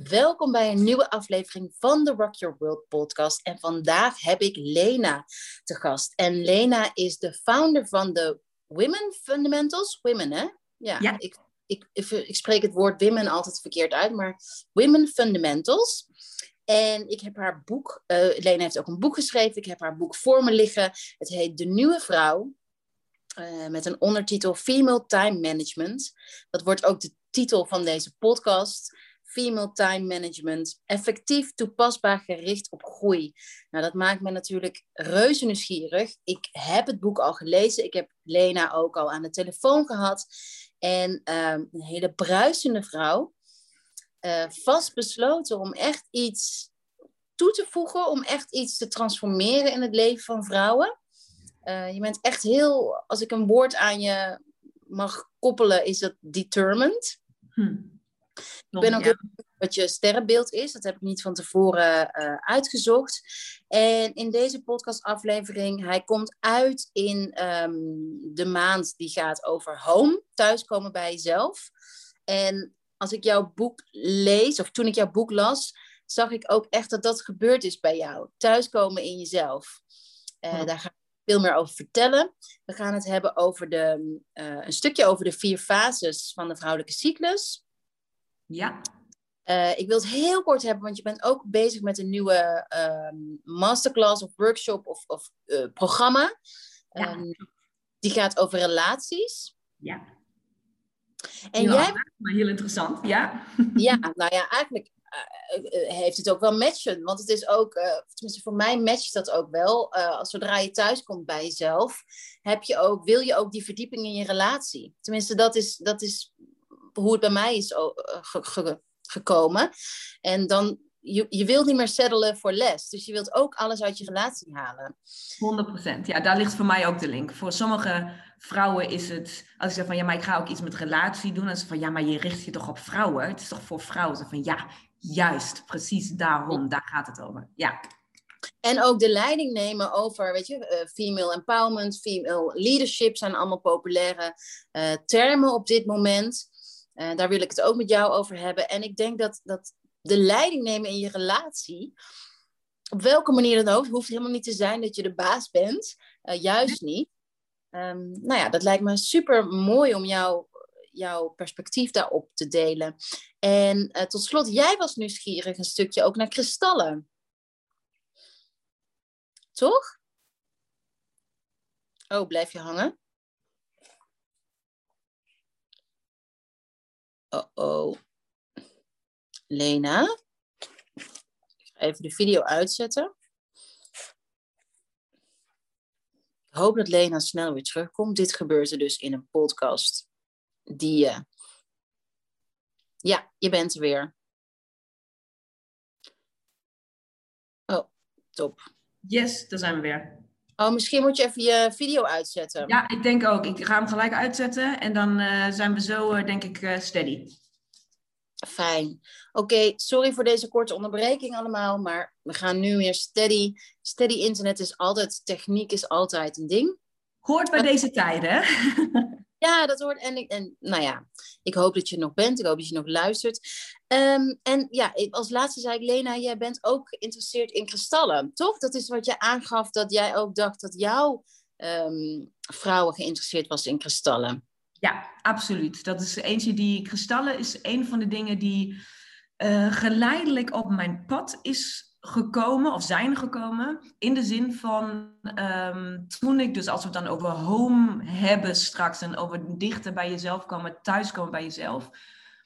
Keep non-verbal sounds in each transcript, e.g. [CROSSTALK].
Welkom bij een nieuwe aflevering van de Rock Your World podcast. En vandaag heb ik Lena te gast. En Lena is de founder van de Women Fundamentals. Women, hè? Ja, Ja. Ik, ik, ik spreek het woord women altijd verkeerd uit, maar Women Fundamentals. En ik heb haar boek, eh, Lena heeft ook een boek geschreven. Ik heb haar boek voor me liggen. Het heet De Nieuwe Vrouw. eh, met een ondertitel Female Time Management. Dat wordt ook de titel van deze podcast. Female Time Management. Effectief, toepasbaar, gericht op groei. Nou, dat maakt me natuurlijk reuze nieuwsgierig. Ik heb het boek al gelezen. Ik heb Lena ook al aan de telefoon gehad. En ehm, een hele bruisende vrouw. eh, vastbesloten om echt iets toe te voegen. Om echt iets te transformeren in het leven van vrouwen. Eh, je bent echt heel, als ik een woord aan je mag koppelen, is dat determined. Hm. Ik ben ook heel benieuwd wat je sterrenbeeld is. Dat heb ik niet van tevoren eh, uitgezocht. En in deze podcastaflevering, hij komt uit in ehm, de maand die gaat over home, thuiskomen bij jezelf. En als ik jouw boek lees, of toen ik jouw boek las, zag ik ook echt dat dat gebeurd is bij jou. Thuiskomen in jezelf. Eh, Ja. Daar ga ik veel meer over vertellen. We gaan het hebben over de, eh, een stukje over de vier fases van de vrouwelijke cyclus. Ja, Eh, ik wil het heel kort hebben, want je bent ook bezig met een nieuwe ehm, masterclass of workshop of, of eh, programma. Ja. Ehm, die gaat over relaties. ja. En Heel jij, maar heel interessant, ja. [LAUGHS] ja, nou ja, eigenlijk eh, heeft het ook wel matchen. Want het is ook, tenminste voor mij matcht dat ook wel. Als zodra je thuis komt bij jezelf, heb je ook, wil je ook die verdieping in je relatie. Tenminste, dat is, dat is hoe het bij mij is eh, ge- ge- gekomen. En dan, je, je wilt niet meer settelen voor les. Dus je wilt ook alles uit je relatie halen. 100%. Ja, daar ligt voor mij ook de link. Voor sommige vrouwen is het, als ik zeg van ja, maar ik ga ook iets met relatie doen, dan is van ja, maar je richt je toch op vrouwen? Het is toch voor vrouwen? Ze van ja, juist, precies daarom, daar gaat het over. Ja, En ook de leiding nemen over, weet je, eh, female empowerment, female leadership zijn allemaal populaire eh, termen op dit moment. Eh, daar wil ik het ook met jou over hebben. En ik denk dat, dat de leiding nemen in je relatie, op welke manier dan ook, het hoeft helemaal niet te zijn dat je de baas bent, eh, juist niet. Ehm, nou ja, dat lijkt me super mooi om jou, jouw perspectief daarop te delen. En eh, tot slot, jij was nieuwsgierig een stukje ook naar kristallen. Toch? Oh, blijf je hangen? Oh oh. Lena? Even de video uitzetten. Ik hoop dat Lena snel weer terugkomt. Dit gebeurt er dus in een podcast. Die. eh, Ja, je bent er weer. Oh, top. yes, daar zijn we weer. Oh, misschien moet je even je video uitzetten. Ja, ik denk ook. Ik ga hem gelijk uitzetten en dan eh, zijn we zo, eh, denk ik, eh, steady. Fijn. Oké, sorry voor deze korte onderbreking allemaal, maar we gaan nu weer steady. Steady internet is altijd, techniek is altijd een ding. Hoort bij deze tijden? [LAUGHS] Ja, dat hoort. En, en nou ja, ik hoop dat je nog bent. Ik hoop dat je nog luistert. Ehm, en ja, als laatste zei ik, Lena, jij bent ook geïnteresseerd in kristallen, toch? Dat is wat je aangaf, dat jij ook dacht dat jouw ehm, vrouwen geïnteresseerd was in kristallen. Ja, absoluut. Dat is eentje die kristallen is een van de dingen die eh, geleidelijk op mijn pad is gekomen of zijn gekomen. In de zin van ehm, toen ik dus als we het dan over home hebben straks en over dichter bij jezelf komen, thuiskomen bij jezelf.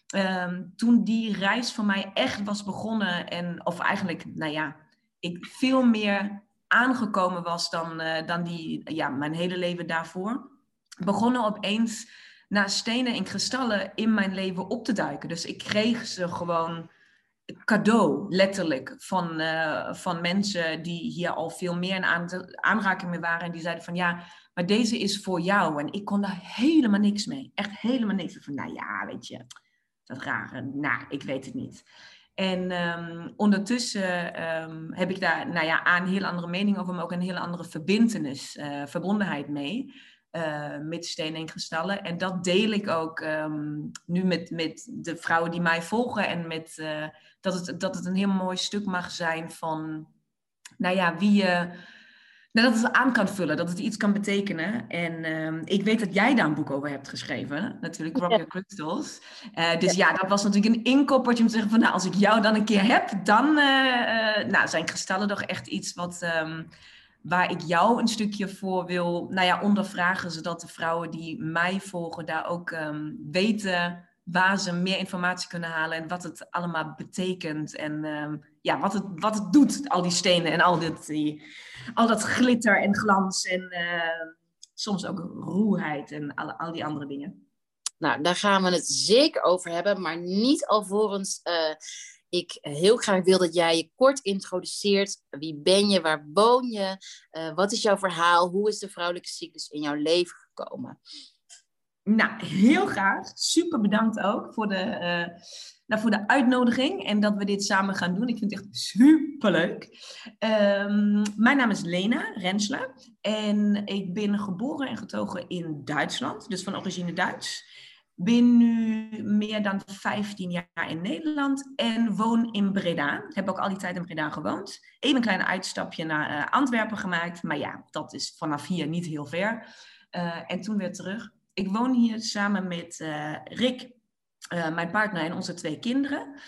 Ehm, toen die reis voor mij echt was begonnen en of eigenlijk, nou ja, ik veel meer aangekomen was dan, eh, dan die, ja, mijn hele leven daarvoor begonnen opeens naar stenen en kristallen in mijn leven op te duiken. Dus ik kreeg ze gewoon cadeau, letterlijk, van, eh, van mensen die hier al veel meer in aan, aanraking mee waren. En die zeiden van ja, maar deze is voor jou. En ik kon daar helemaal niks mee. Echt helemaal niks. Van nou ja, weet je, dat rare. Nou, ik weet het niet. En ehm, ondertussen ehm, heb ik daar nou ja, A, een heel andere mening over, maar ook een hele andere verbindenis, eh, verbondenheid mee. Uh, met stenen en kristallen. En dat deel ik ook ehm, nu met, met de vrouwen die mij volgen. En met, dat, het, dat het een heel mooi stuk mag zijn van, nou ja, wie je nou, dat het aan kan vullen, dat het iets kan betekenen. En ehm, ik weet dat jij daar een boek over hebt geschreven, natuurlijk, Rock Your Crystals. Uh, dus ja. dat was natuurlijk een inkoppertje om te zeggen van, nou, als ik jou dan een keer heb, dan uh, nou, zijn kristallen toch echt iets wat, ehm, waar ik jou een stukje voor wil, nou ja, ondervragen, zodat de vrouwen die mij volgen daar ook um, weten waar ze meer informatie kunnen halen en wat het allemaal betekent en ja, wat, het, wat het doet, al die stenen en al, dit, al dat glitter en glans en uh, soms ook roerheid en al, al die andere dingen. Nou, daar gaan we het zeker over hebben, maar niet alvorens uh, ik heel graag wil dat jij je kort introduceert. Wie ben je? Waar woon je? Uh, wat is jouw verhaal? Hoe is de vrouwelijke cyclus in jouw leven gekomen? Nou, heel graag. Super bedankt ook voor de, uh, nou, voor de uitnodiging en dat we dit samen gaan doen. Ik vind het echt superleuk. Um, mijn naam is Lena Rensler en ik ben geboren en getogen in Duitsland, dus van origine Duits. Ben nu meer dan 15 jaar in Nederland en woon in Breda. Heb ook al die tijd in Breda gewoond. Even een klein uitstapje naar uh, Antwerpen gemaakt, maar ja, dat is vanaf hier niet heel ver. Uh, en toen weer terug. Ik woon hier samen met uh, Rick, mijn partner en onze twee kinderen.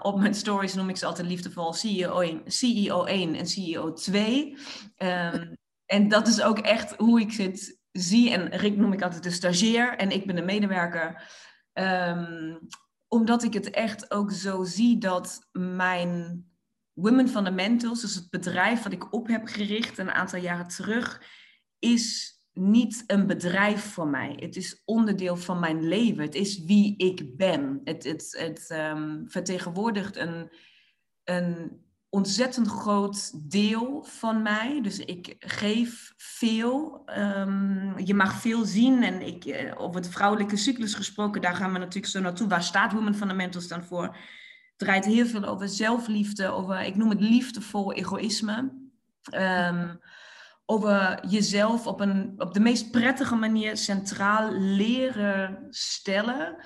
Op mijn stories noem ik ze altijd liefdevol CEO 1, CEO 1 en CEO 2. Um, en dat is ook echt hoe ik het zie. En Rick noem ik altijd de stagiair en ik ben de medewerker. Um, omdat ik het echt ook zo zie dat mijn Women Fundamentals, dus het bedrijf wat ik op heb gericht een aantal jaren terug, is niet een bedrijf voor mij. Het is onderdeel van mijn leven. Het is wie ik ben. Het, het, het um, vertegenwoordigt een, een ontzettend groot deel van mij. Dus ik geef veel. Um, je mag veel zien. En ik, eh, over het vrouwelijke cyclus gesproken, daar gaan we natuurlijk zo naartoe. Waar staat Women Fundamentals dan voor? Het draait heel veel over zelfliefde, over, ik noem het liefdevol egoïsme. Um, over jezelf op, een, op de meest prettige manier centraal leren stellen.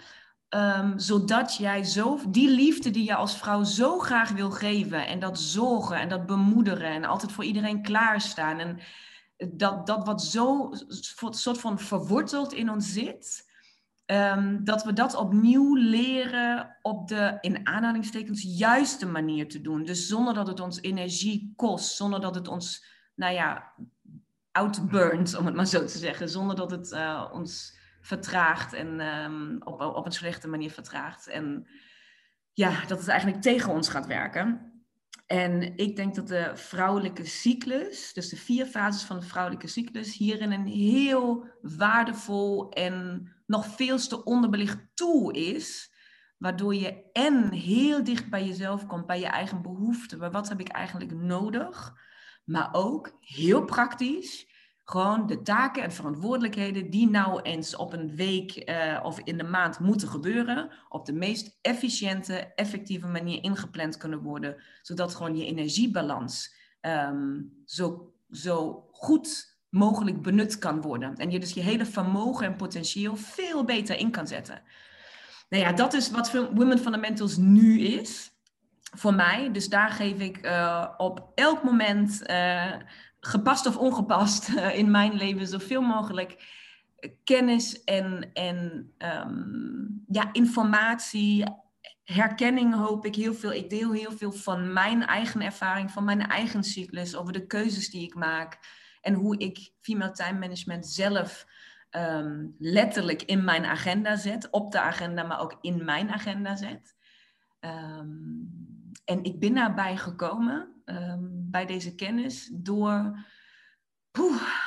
Um, zodat jij zo, die liefde die je als vrouw zo graag wil geven. En dat zorgen en dat bemoederen en altijd voor iedereen klaarstaan. En dat, dat wat zo soort van verworteld in ons zit. Um, dat we dat opnieuw leren op de, in aanhalingstekens, juiste manier te doen. Dus zonder dat het ons energie kost, zonder dat het ons nou ja, outburnt, om het maar zo te zeggen, zonder dat het uh, ons vertraagt en um, op, op een slechte manier vertraagt. En ja, dat het eigenlijk tegen ons gaat werken. En ik denk dat de vrouwelijke cyclus, dus de vier fases van de vrouwelijke cyclus, hierin een heel waardevol en nog veel te onderbelicht tool is. Waardoor je en heel dicht bij jezelf komt, bij je eigen behoeften. wat heb ik eigenlijk nodig? Maar ook heel praktisch, gewoon de taken en verantwoordelijkheden die nou eens op een week uh, of in de maand moeten gebeuren, op de meest efficiënte, effectieve manier ingepland kunnen worden, zodat gewoon je energiebalans um, zo, zo goed mogelijk benut kan worden. En je dus je hele vermogen en potentieel veel beter in kan zetten. Nou ja, dat is wat Women Fundamentals nu is voor mij. Dus daar geef ik uh, op elk moment, uh, gepast of ongepast, uh, [LAUGHS] in mijn leven zoveel mogelijk kennis en, en um, ja, informatie. Herkenning hoop ik heel veel. Ik deel heel veel van mijn eigen ervaring, van mijn eigen cyclus, over de keuzes die ik maak en hoe ik female time management zelf um, letterlijk in mijn agenda zet, op de agenda, maar ook in mijn agenda zet. Um, en ik ben daarbij gekomen, um, bij deze kennis, door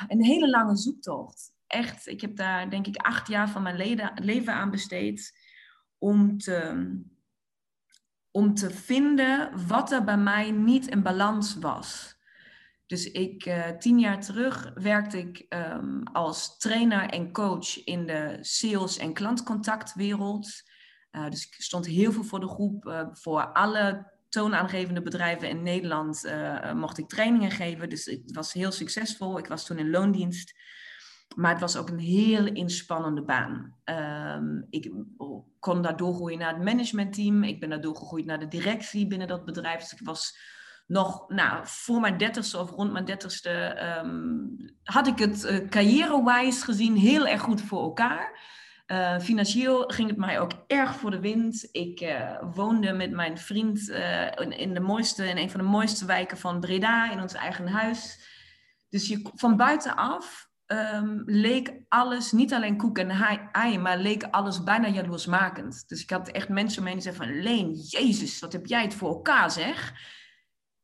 een hele lange zoektocht. Echt, ik heb daar denk ik acht jaar van mijn leven aan besteed om te, om te vinden wat er bij mij niet in balans was. Dus ik, uh, tien jaar terug werkte ik um, als trainer en coach in de sales- en klantcontactwereld. Uh, dus ik stond heel veel voor de groep, uh, voor alle toonaangevende bedrijven in Nederland uh, mocht ik trainingen geven. Dus het was heel succesvol. Ik was toen in loondienst. maar het was ook een heel inspannende baan. Ehm, ik kon daardoor groeien naar het managementteam. Ik ben daardoor gegroeid naar de directie binnen dat bedrijf. Dus ik was nog, nou, voor mijn dertigste of rond mijn dertigste, um, had ik het uh, carrière-wise gezien heel erg goed voor elkaar. Uh, financieel ging het mij ook erg voor de wind. Ik uh, woonde met mijn vriend in, in, de mooiste, in een van de mooiste wijken van Breda, in ons eigen huis. Dus je, van buitenaf um, leek alles, niet alleen koek en ei, maar leek alles bijna jaloersmakend. Dus ik had echt mensen om me die zeiden van, Leen, jezus, wat heb jij het voor elkaar zeg.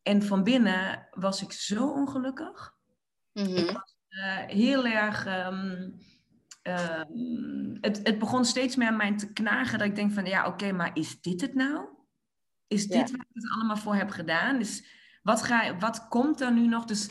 En van binnen was ik zo ongelukkig. Mm Ik was heel erg... Um, het, het, begon steeds meer aan mij te knagen dat ik denk van, ja oké, maar is dit het nou? Is dit wat ik het allemaal voor heb gedaan? Dus wat, ga, wat komt er nu nog? Dus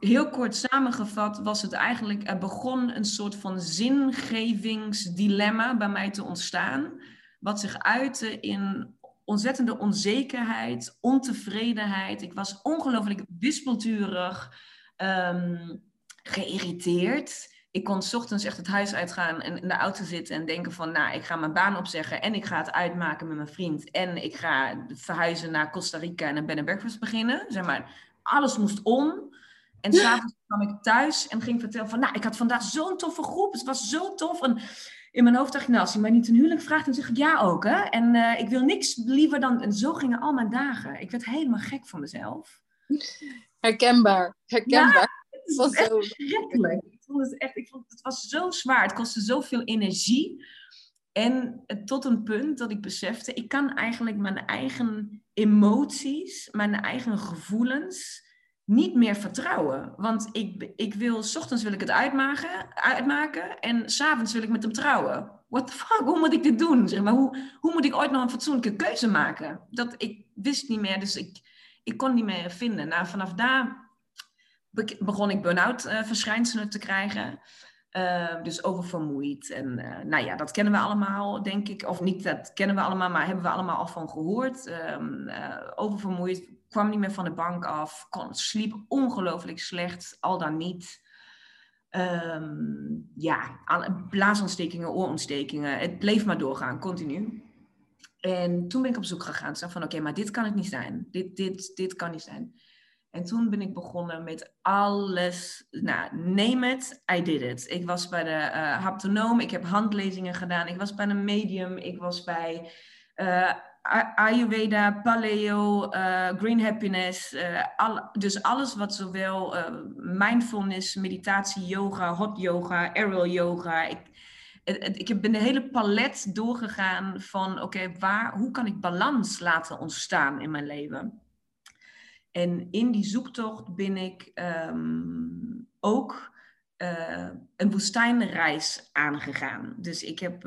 heel kort samengevat was het eigenlijk, er begon een soort van zingevingsdilemma bij mij te ontstaan, wat zich uitte in ontzettende onzekerheid, ontevredenheid. Ik was ongelooflijk wispelturig, um, geïrriteerd. Ik kon s ochtends echt het huis uitgaan en in de auto zitten en denken van, nou, ik ga mijn baan opzeggen en ik ga het uitmaken met mijn vriend en ik ga verhuizen naar Costa Rica en een bed and breakfast beginnen. Zeg maar, alles moest om. En s'avonds kwam ik thuis en ging vertellen van, nou, ik had vandaag zo'n toffe groep. Het was zo tof. En in mijn hoofd dacht ik, nou, als hij mij niet een huwelijk vraagt, dan zeg ik ja ook, hè. En uh, ik wil niks liever dan... En zo gingen al mijn dagen. Ik werd helemaal gek van mezelf. Herkenbaar, herkenbaar. Ja, het was zo schrikkelijk. Vond het echt, ik vond, het was zo zwaar. Het kostte zoveel energie. En tot een punt dat ik besefte, ik kan eigenlijk mijn eigen emoties, mijn eigen gevoelens niet meer vertrouwen. Want ik, ik wil, s ochtends wil ik het uitmaken, uitmaken en s'avonds wil ik met hem trouwen. What the fuck, hoe moet ik dit doen? Zeg maar, hoe, hoe moet ik ooit nog een fatsoenlijke keuze maken? Dat, ik wist niet meer, dus ik, ik kon niet meer vinden. Nou, vanaf daar begon ik burn-out uh, verschijnselen te krijgen. Uh, dus oververmoeid. En uh, nou ja, dat kennen we allemaal, denk ik. Of niet, dat kennen we allemaal, maar hebben we allemaal al van gehoord. Um, oververmoeid, kwam niet meer van de bank af, kon, sliep ongelooflijk slecht, al dan niet. Um, ja, blaasontstekingen, oorontstekingen. Het bleef maar doorgaan, continu. En toen ben ik op zoek gegaan. Toen van, oké, maar dit kan het niet zijn. Dit, dit, dit kan niet zijn. En toen ben ik begonnen met alles. Nou, name it, I did it. Ik was bij de uh, haptonoom, ik heb handlezingen gedaan. Ik was bij een medium, ik was bij uh, Ayurveda, Paleo, uh, Green Happiness. Dus alles wat zowel mindfulness, meditatie, yoga, hot yoga, aerial yoga. Ik, ik ben de hele palet doorgegaan van oké, waar, hoe kan ik balans laten ontstaan in mijn leven? En in die zoektocht ben ik um, ook een woestijnreis aangegaan. Dus ik heb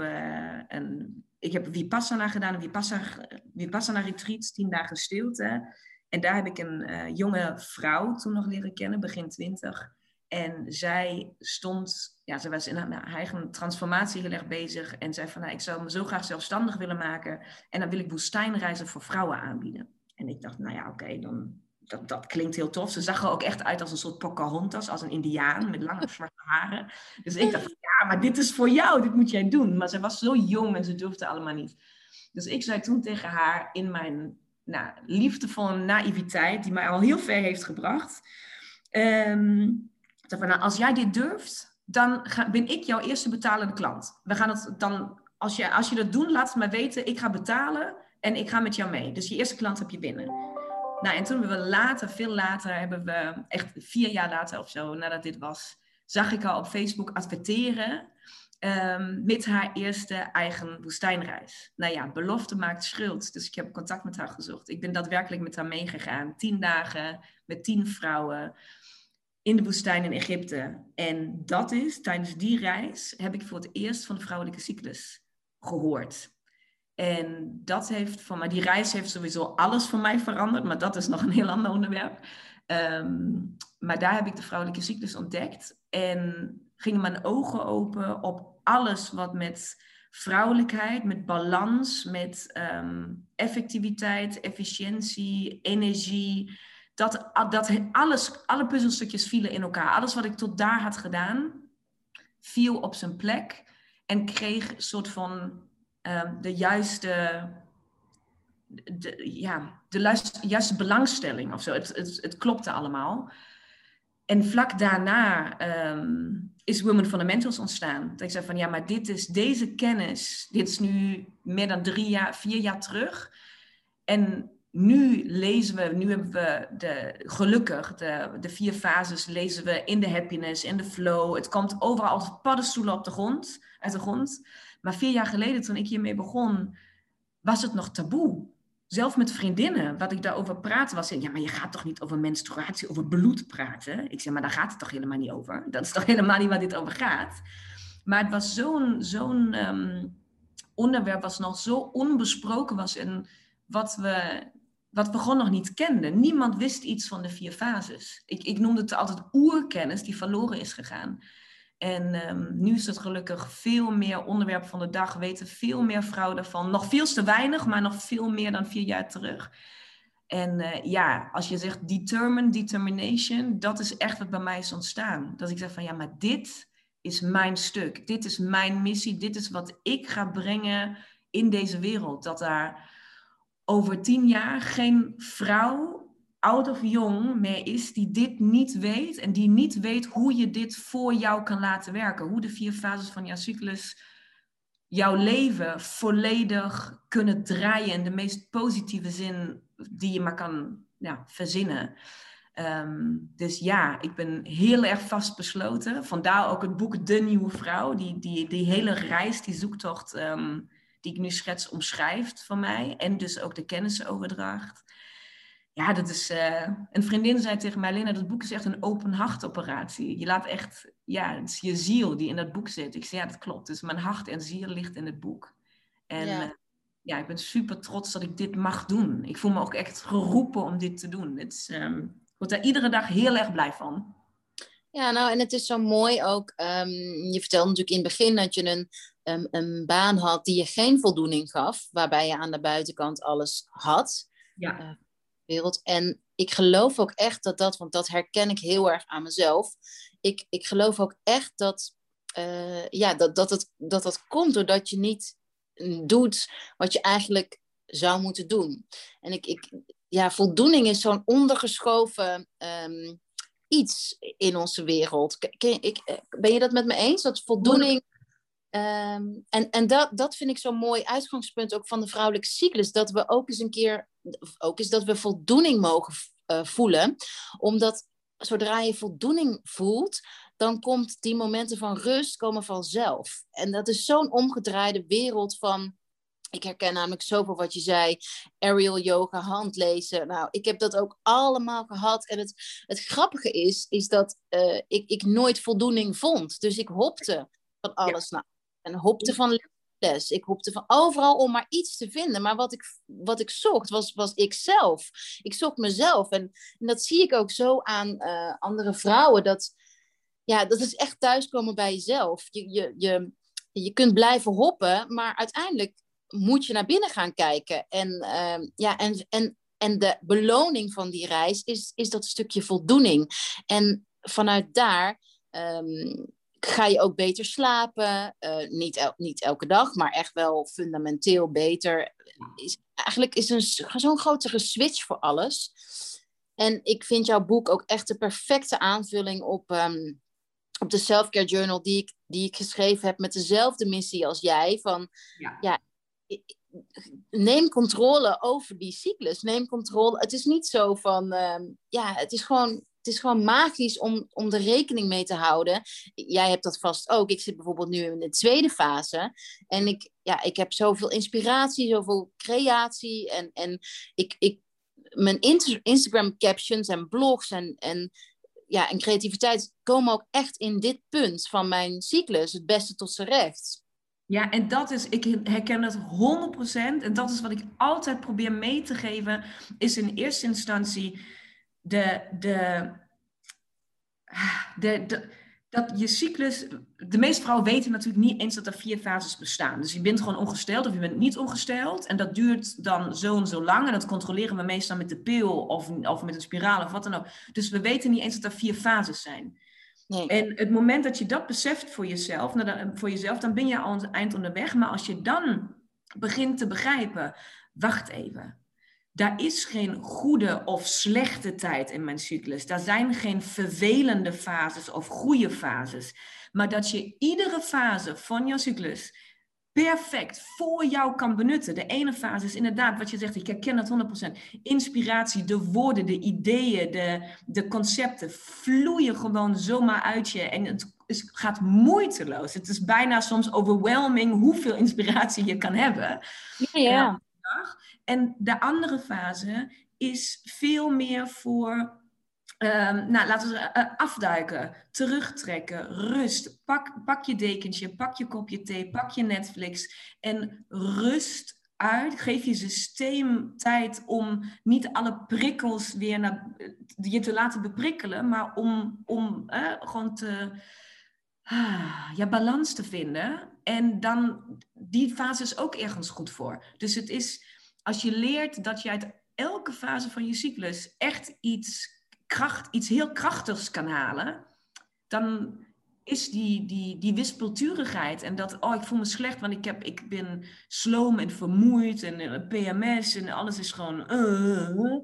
een ik heb Vipassana gedaan, een Vipassana, Vipassana retreat, tien dagen stilte. En daar heb ik een uh, jonge vrouw toen nog leren kennen, begin twintig. En zij stond, ja, ze was in haar eigen transformatie heel bezig. En zei van, nou, ik zou me zo graag zelfstandig willen maken. En dan wil ik woestijnreizen voor vrouwen aanbieden. En ik dacht, nou ja, oké, dan dat, dat klinkt heel tof. Ze zag er ook echt uit als een soort Pocahontas, als een indiaan met lange [LAUGHS] zwarte haren. Dus ik dacht, ja, maar dit is voor jou, dit moet jij doen. Maar ze was zo jong en ze durfde allemaal niet. Dus ik zei toen tegen haar in mijn nou, liefdevolle naïviteit, die mij al heel ver heeft gebracht. Um, van, nou, als jij dit durft, dan ga, ben ik jouw eerste betalende klant. We gaan het dan, als je, als je dat doet, laat het mij weten. Ik ga betalen en ik ga met jou mee. Dus je eerste klant heb je binnen. Nou, en toen hebben we later, veel later, hebben we, echt vier jaar later of zo, nadat dit was, zag ik haar op Facebook adverteren um, met haar eerste eigen woestijnreis. Nou ja, belofte maakt schuld. Dus ik heb contact met haar gezocht. Ik ben daadwerkelijk met haar meegegaan. Tien dagen met tien vrouwen in de woestijn in Egypte. En dat is, tijdens die reis, heb ik voor het eerst van de vrouwelijke cyclus gehoord. En dat heeft voor mij, die reis heeft sowieso alles voor mij veranderd, maar dat is nog een heel ander onderwerp. Ehm, maar daar heb ik de vrouwelijke cyclus ontdekt en gingen mijn ogen open op alles wat met vrouwelijkheid, met balans, met ehm, effectiviteit, efficiëntie, energie. Dat, dat alles, alle puzzelstukjes vielen in elkaar. Alles wat ik tot daar had gedaan, viel op zijn plek en kreeg een soort van ehm, de juiste, ja, de juiste, belangstelling of zo. Het, het, het klopte allemaal. En vlak daarna ehm, is Women Fundamentals ontstaan. Dat ik zei van ja, maar dit is deze kennis, dit is nu meer dan drie jaar, vier jaar terug. En nu lezen we, nu hebben we de, gelukkig de, de vier fases lezen we in de happiness, in de flow. Het komt overal als paddenstoelen op de grond, uit de grond. Maar vier jaar geleden, toen ik hiermee begon, was het nog taboe. Zelf met vriendinnen, wat ik daarover praatte, was ja, maar je gaat toch niet over menstruatie, over bloed praten? Ik zeg, maar daar gaat het toch helemaal niet over? Dat is toch helemaal niet waar dit over gaat? Maar het was zo'n zo'n ehm, onderwerp, was nog zo onbesproken was en wat we wat we gewoon nog niet kenden. Niemand wist iets van de vier fases. Ik, ik noemde het altijd oerkennis die verloren is gegaan. En ehm, nu is het gelukkig veel meer onderwerp van de dag, weten veel meer vrouwen ervan. Nog veel te weinig, maar nog veel meer dan vier jaar terug. En uh, ja, als je zegt determine, determination, dat is echt wat bij mij is ontstaan. Dat ik zeg van ja, maar dit is mijn stuk. Dit is mijn missie. Dit is wat ik ga brengen in deze wereld. Dat daar over tien jaar geen vrouw, oud of jong, meer is die dit niet weet en die niet weet hoe je dit voor jou kan laten werken. Hoe de vier fases van jouw cyclus jouw leven volledig kunnen draaien in de meest positieve zin die je maar kan ja, verzinnen. Ehm, dus ja, ik ben heel erg vastbesloten. Vandaar ook het boek De Nieuwe Vrouw. Die, die, die hele reis, die zoektocht um, die ik nu schets omschrijft van mij. En dus ook de kennisoverdracht. Ja, dat is. Uh, een vriendin zei tegen mij, Lena, dat boek is echt een open hartoperatie. Je laat echt, ja, het is je ziel die in dat boek zit. Ik zei, ja, dat klopt. Dus mijn hart en ziel ligt in het boek. En ja. Uh, ja, ik ben super trots dat ik dit mag doen. Ik voel me ook echt geroepen om dit te doen. Het is, um, ik word daar iedere dag heel erg blij van. Ja, nou, en het is zo mooi ook. Um, je vertelde natuurlijk in het begin dat je een um, een baan had die je geen voldoening gaf, waarbij je aan de buitenkant alles had. Ja. Uh, wereld. En ik geloof ook echt dat dat, want dat herken ik heel erg aan mezelf. Ik, ik geloof ook echt dat, uh, ja, dat, dat, het, dat dat komt doordat je niet doet wat je eigenlijk zou moeten doen. En ik, ik, ja, voldoening is zo'n ondergeschoven um, iets in onze wereld. Ken, ik, eh, ben je dat met me eens? Dat voldoning Um, en en dat, dat vind ik zo'n mooi uitgangspunt ook van de vrouwelijke cyclus. Dat we ook eens een keer, ook eens dat we voldoening mogen uh, voelen. Omdat zodra je voldoening voelt, dan komt die momenten van rust komen vanzelf. En dat is zo'n omgedraaide wereld van. Ik herken namelijk zoveel wat je zei. Aerial yoga, handlezen. Nou, ik heb dat ook allemaal gehad. En het, het grappige is, is dat uh, ik, ik nooit voldoening vond. Dus ik hopte van alles. Ja. Nou, en hopte van les. Ik hoopte van overal om maar iets te vinden. Maar wat ik, wat ik zocht, was, was ikzelf. Ik zocht mezelf. En, en dat zie ik ook zo aan uh, andere vrouwen. Dat, ja, dat is echt thuiskomen bij jezelf. Je, je, je, je kunt blijven hoppen, maar uiteindelijk moet je naar binnen gaan kijken. En, uh, ja, en, en, en de beloning van die reis is, is dat stukje voldoening. En vanuit daar um, ga je ook beter slapen. Uh, niet, el niet elke dag, maar echt wel fundamenteel beter. Is, eigenlijk is een zo'n grotere switch voor alles. En ik vind jouw boek ook echt de perfecte aanvulling op, um, op de Self-Care Journal die ik, die ik geschreven heb met dezelfde missie als jij. Van, ja. ja neem controle over die cyclus. Neem controle. Het is niet zo van, um, ja, het is gewoon is gewoon magisch om, om er rekening mee te houden. Jij hebt dat vast ook. Ik zit bijvoorbeeld nu in de tweede fase. En ik, ja, ik heb zoveel inspiratie, zoveel creatie. En, en ik, ik, mijn Instagram captions en blogs en, en, ja, en creativiteit komen ook echt in dit punt van mijn cyclus. Het beste tot z'n recht. Ja, en dat is, ik herken dat 100%. En dat is wat ik altijd probeer mee te geven, is in eerste instantie de, de, de, de, dat je cyclus. De meeste vrouwen weten natuurlijk niet eens dat er vier fases bestaan. Dus je bent gewoon ongesteld of je bent niet ongesteld. En dat duurt dan zo en zo lang. En dat controleren we meestal met de pil of, of met een spiraal of wat dan ook. Dus we weten niet eens dat er vier fases zijn. Nee. En het moment dat je dat beseft voor jezelf, nou dan, voor jezelf, dan ben je al een eind onderweg. Maar als je dan begint te begrijpen, wacht even. Daar is geen goede of slechte tijd in mijn cyclus. Daar zijn geen vervelende fases of goede fases. Maar dat je iedere fase van jouw cyclus perfect voor jou kan benutten. De ene fase is inderdaad wat je zegt, ik herken het 100%. Inspiratie, de woorden, de ideeën, de, de concepten vloeien gewoon zomaar uit je. En het is, gaat moeiteloos. Het is bijna soms overwhelming hoeveel inspiratie je kan hebben. Ja, ja. En de andere fase is veel meer voor Um, nou, laten we uh, afduiken, terugtrekken, rust. Pak, pak je dekentje, pak je kopje thee, pak je Netflix en rust uit. Geef je systeem tijd om niet alle prikkels weer naar, je te laten beprikkelen, maar om, om gewoon te, ah, ja, balans te vinden. En dan, die fase is ook ergens goed voor. Dus het is, als je leert dat je uit elke fase van je cyclus echt iets kracht, iets heel krachtigs kan halen, dan is die, die, die wispelturigheid en dat, oh, ik voel me slecht, want ik, heb, ik ben sloom en vermoeid en eh, PMS en alles is gewoon. Uh,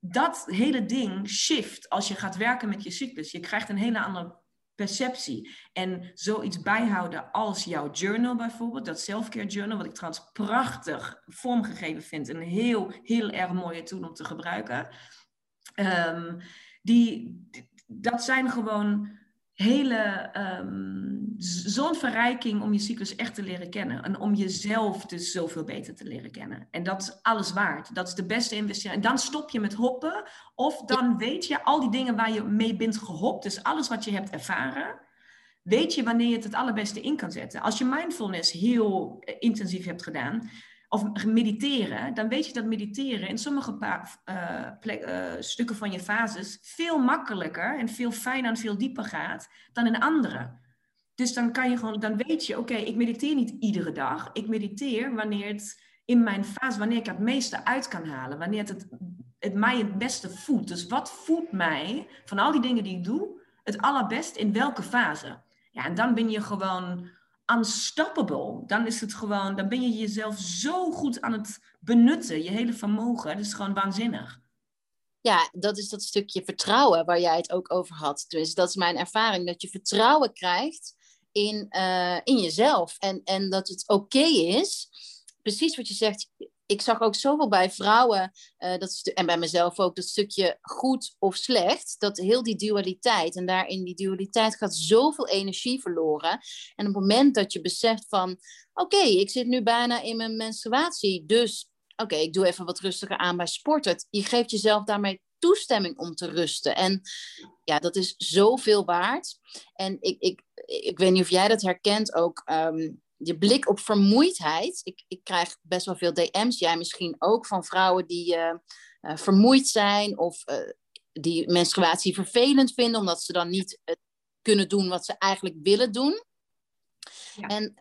dat hele ding shift als je gaat werken met je cyclus. Je krijgt een hele andere perceptie. En zoiets bijhouden als jouw journal bijvoorbeeld, dat selfcare journal, wat ik trouwens prachtig vormgegeven vind. Een heel, heel erg mooie tool om te gebruiken. Um, die, dat zijn gewoon hele, um, zo'n verrijking om je cyclus echt te leren kennen. En om jezelf dus zoveel beter te leren kennen. En dat is alles waard. Dat is de beste investering. En dan stop je met hoppen. Of dan weet je al die dingen waar je mee bent gehopt. Dus alles wat je hebt ervaren. Weet je wanneer je het het allerbeste in kan zetten. Als je mindfulness heel eh, intensief hebt gedaan of mediteren, dan weet je dat mediteren in sommige uh, stukken van je fases veel makkelijker en veel fijner en veel dieper gaat dan in andere. Dus dan kan je gewoon, dan weet je, oké, ik mediteer niet iedere dag. Ik mediteer wanneer het in mijn fase, wanneer ik het meeste uit kan halen, wanneer het, het, het mij het beste voelt. Dus wat voelt mij van al die dingen die ik doe, het allerbest in welke fase? Ja, en dan ben je gewoon unstoppable. Dan is het gewoon, dan ben je jezelf zo goed aan het benutten, je hele vermogen. Dat is gewoon waanzinnig. Ja, dat is dat stukje vertrouwen waar jij het ook over had. Dus dat is mijn ervaring, dat je vertrouwen krijgt in, uh, in jezelf. En, en dat het oké is, precies wat je zegt, ik zag ook zoveel bij vrouwen, uh, dat en bij mezelf ook, dat stukje goed of slecht, dat heel die dualiteit, en daarin die dualiteit gaat zoveel energie verloren. En op het moment dat je beseft van, oké, ik zit nu bijna in mijn menstruatie, dus oké, ik doe even wat rustiger aan bij sporten. Je geeft jezelf daarmee toestemming om te rusten. En ja, dat is zoveel waard. En ik, ik, ik weet niet of jij dat herkent ook. Ehm, je blik op vermoeidheid. Ik, ik krijg best wel veel DM's, jij misschien ook, van vrouwen die uh, uh, vermoeid zijn of uh, die menstruatie vervelend vinden, omdat ze dan niet kunnen doen wat ze eigenlijk willen doen. Ja, en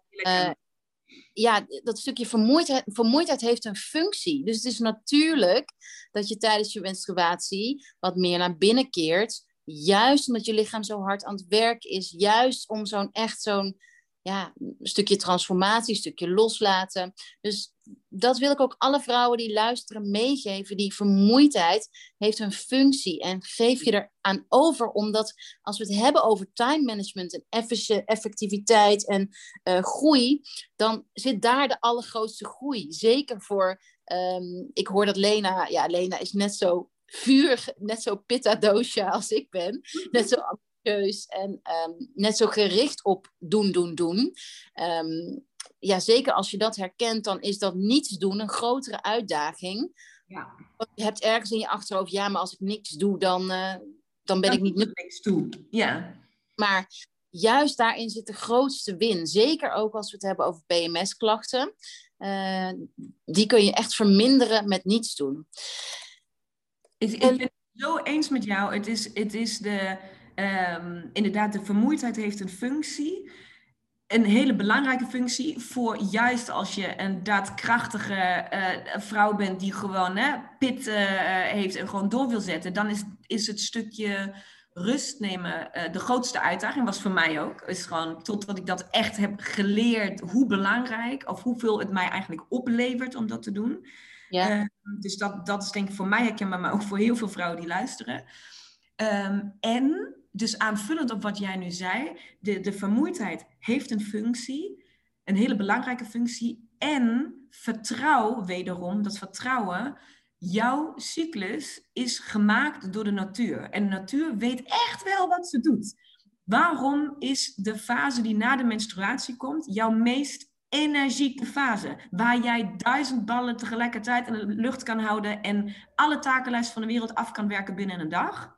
ja, dat stukje vermoeidheid, vermoeidheid heeft een functie. Dus het is natuurlijk dat je tijdens je menstruatie wat meer naar binnen keert. Juist omdat je lichaam zo hard aan het werk is. Juist om zo'n echt zo'n ja, een stukje transformatie, een stukje loslaten. Dus dat wil ik ook alle vrouwen die luisteren meegeven. Die vermoeidheid heeft een functie en geef je er aan over. Omdat als we het hebben over time management en effectiviteit en uh, groei, dan zit daar de allergrootste groei. Zeker voor, um, ik hoor dat Lena, ja, Lena is net zo vuur, net zo pitta als ik ben. Net zo en ehm, net zo gericht op doen, doen, doen. Um, ja, zeker als je dat herkent, dan is dat niets doen een grotere uitdaging. Ja. Je hebt ergens in je achterhoofd, ja, maar als ik niks doe, dan, uh, dan ben ik niet niks toe. Ja. Maar juist daarin zit de grootste win. Zeker ook als we het hebben over PMS-klachten. Uh, die kun je echt verminderen met niets doen. Ik, ik ben het zo eens met jou. Het is, het is de, um, inderdaad, de vermoeidheid heeft een functie. Een hele belangrijke functie voor juist als je een daadkrachtige uh, vrouw bent die gewoon hè, pit uh, heeft en gewoon door wil zetten. Dan is, is het stukje rust nemen uh, de grootste uitdaging was voor mij ook. Is gewoon totdat ik dat echt heb geleerd hoe belangrijk of hoeveel het mij eigenlijk oplevert om dat te doen. Ja. Uh, dus dat, dat is denk ik voor mij herkenbaar, maar ook voor heel veel vrouwen die luisteren. Um, en dus aanvullend op wat jij nu zei, de, de vermoeidheid heeft een functie, een hele belangrijke functie. En vertrouw wederom, dat vertrouwen, jouw cyclus is gemaakt door de natuur. En de natuur weet echt wel wat ze doet. Waarom is de fase die na de menstruatie komt jouw meest energieke fase? Waar jij duizend ballen tegelijkertijd in de lucht kan houden en alle takenlijst van de wereld af kan werken binnen een dag?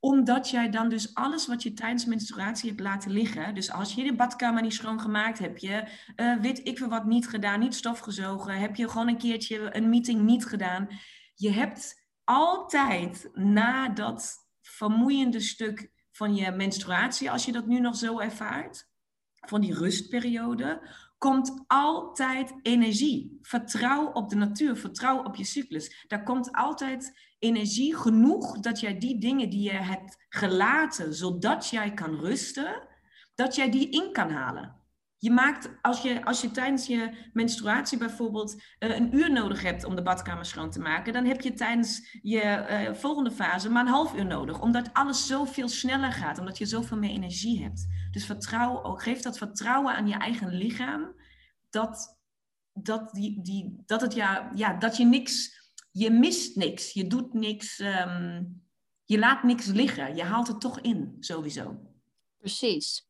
Omdat jij dan dus alles wat je tijdens menstruatie hebt laten liggen. Dus als je de badkamer niet schoongemaakt, heb je uh, weet ik veel wat niet gedaan, niet stofgezogen, heb je gewoon een keertje een meeting niet gedaan. Je hebt altijd na dat vermoeiende stuk van je menstruatie, als je dat nu nog zo ervaart, van die rustperiode, komt altijd energie. Vertrouw op de natuur, vertrouw op je cyclus. Daar komt altijd energie genoeg dat jij die dingen die je hebt gelaten, zodat jij kan rusten, dat jij die in kan halen. Je maakt, als je, als je tijdens je menstruatie bijvoorbeeld uh, een uur nodig hebt om de badkamer schoon te maken, dan heb je tijdens je uh, volgende fase maar een half uur nodig. Omdat alles zoveel sneller gaat, omdat je zoveel meer energie hebt. Dus vertrouw, geef dat vertrouwen aan je eigen lichaam, dat, dat, die, die, dat, het ja, ja, dat je niks je mist niks, je doet niks, ehm, je laat niks liggen. Je haalt het toch in, sowieso. Precies.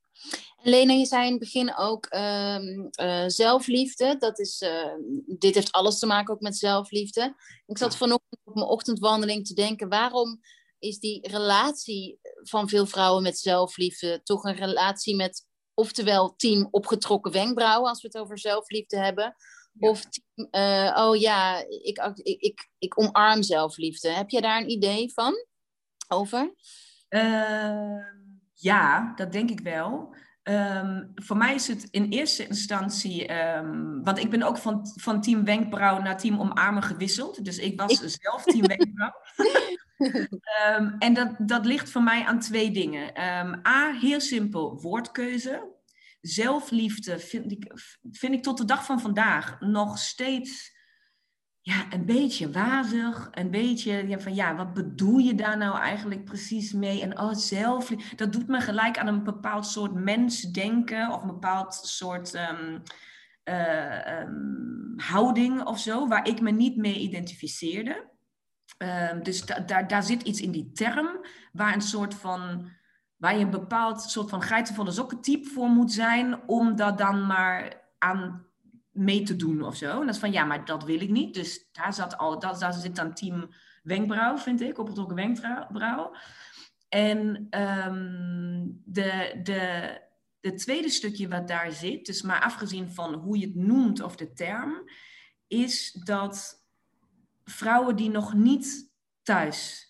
En Lena, je zei in het begin ook um, uh, zelfliefde. Dat is, uh, dit heeft alles te maken ook met zelfliefde. Ik zat vanochtend op mijn ochtendwandeling te denken, waarom is die relatie van veel vrouwen met zelfliefde toch een relatie met, oftewel team opgetrokken wenkbrauwen, als we het over zelfliefde hebben, of uh, oh ja, ik, ik, ik, ik omarm zelfliefde. Heb je daar een idee van over? Uh, ja, dat denk ik wel. Um, voor mij is het in eerste instantie, um, want ik ben ook van, van team wenkbrauw naar team omarmen gewisseld. Dus ik was zelf team wenkbrauw. um, [LAUGHS] en dat, dat ligt voor mij aan twee dingen. A, heel simpel, woordkeuze zelfliefde vind ik, vind ik tot de dag van vandaag nog steeds ja, een beetje wazig. Een beetje van ja, wat bedoel je daar nou eigenlijk precies mee? En oh, zelfliefde, dat doet me gelijk aan een bepaald soort mens denken of een bepaald soort um, uh, um, houding of zo, waar ik me niet mee identificeerde. Um, dus da daar, daar zit iets in die term waar een soort van waar je een bepaald soort van geitenvolle sokkentype voor moet zijn om dat dan maar aan mee te doen of zo. En dat is van, ja, maar dat wil ik niet. Dus daar, zat al, dat, daar zit dan team wenkbrauw, vind ik, opgetrokken wenkbrauw. En um, de, de, de tweede stukje wat daar zit, dus maar afgezien van hoe je het noemt of de term, is dat vrouwen die nog niet thuis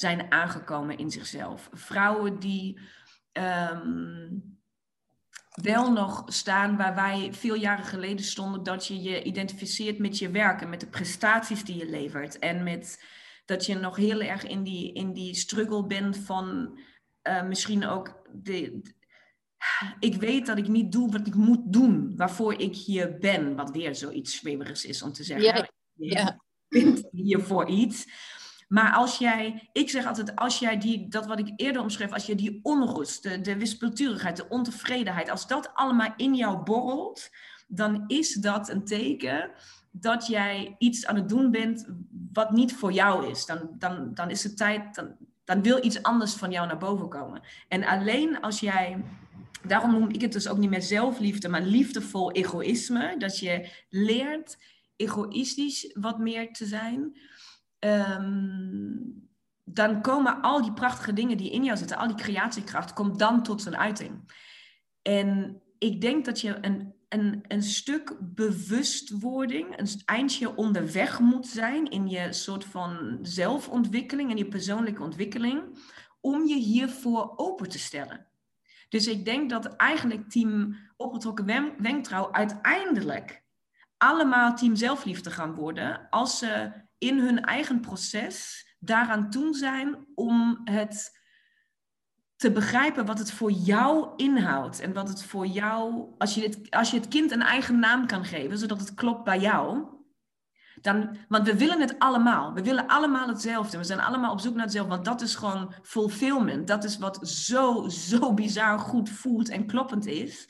zijn aangekomen in zichzelf. Vrouwen die ehm, wel nog staan waar wij veel jaren geleden stonden, dat je je identificeert met je werk en met de prestaties die je levert. En met dat je nog heel erg in die, in die struggle bent van uh, misschien ook de, ik weet dat ik niet doe wat ik moet doen, waarvoor ik hier ben, wat weer zoiets zweverigs is om te zeggen. Ja, ja. Ik ben hier voor iets. Maar als jij, ik zeg altijd, als jij die, dat wat ik eerder omschreef, als je die onrust, de, de wispelturigheid, de ontevredenheid, als dat allemaal in jou borrelt, dan is dat een teken dat jij iets aan het doen bent wat niet voor jou is. Dan, dan, dan is het tijd, dan, dan wil iets anders van jou naar boven komen. En alleen als jij, daarom noem ik het dus ook niet meer zelfliefde, maar liefdevol egoïsme, dat je leert egoïstisch wat meer te zijn Ehm, dan komen al die prachtige dingen die in jou zitten, al die creatiekracht, komt dan tot zijn uiting. En ik denk dat je een, een, een stuk bewustwording, een eindje onderweg moet zijn in je soort van zelfontwikkeling en je persoonlijke ontwikkeling, om je hiervoor open te stellen. Dus ik denk dat eigenlijk team opgetrokken wenkbrauw uiteindelijk allemaal team zelfliefde gaan worden als ze in hun eigen proces daaraan toe zijn om het te begrijpen wat het voor jou inhoudt. En wat het voor jou, als je het, als je het kind een eigen naam kan geven, zodat het klopt bij jou. Dan, want we willen het allemaal. We willen allemaal hetzelfde. We zijn allemaal op zoek naar hetzelfde. Want dat is gewoon fulfillment. Dat is wat zo, zo bizar goed voelt en kloppend is.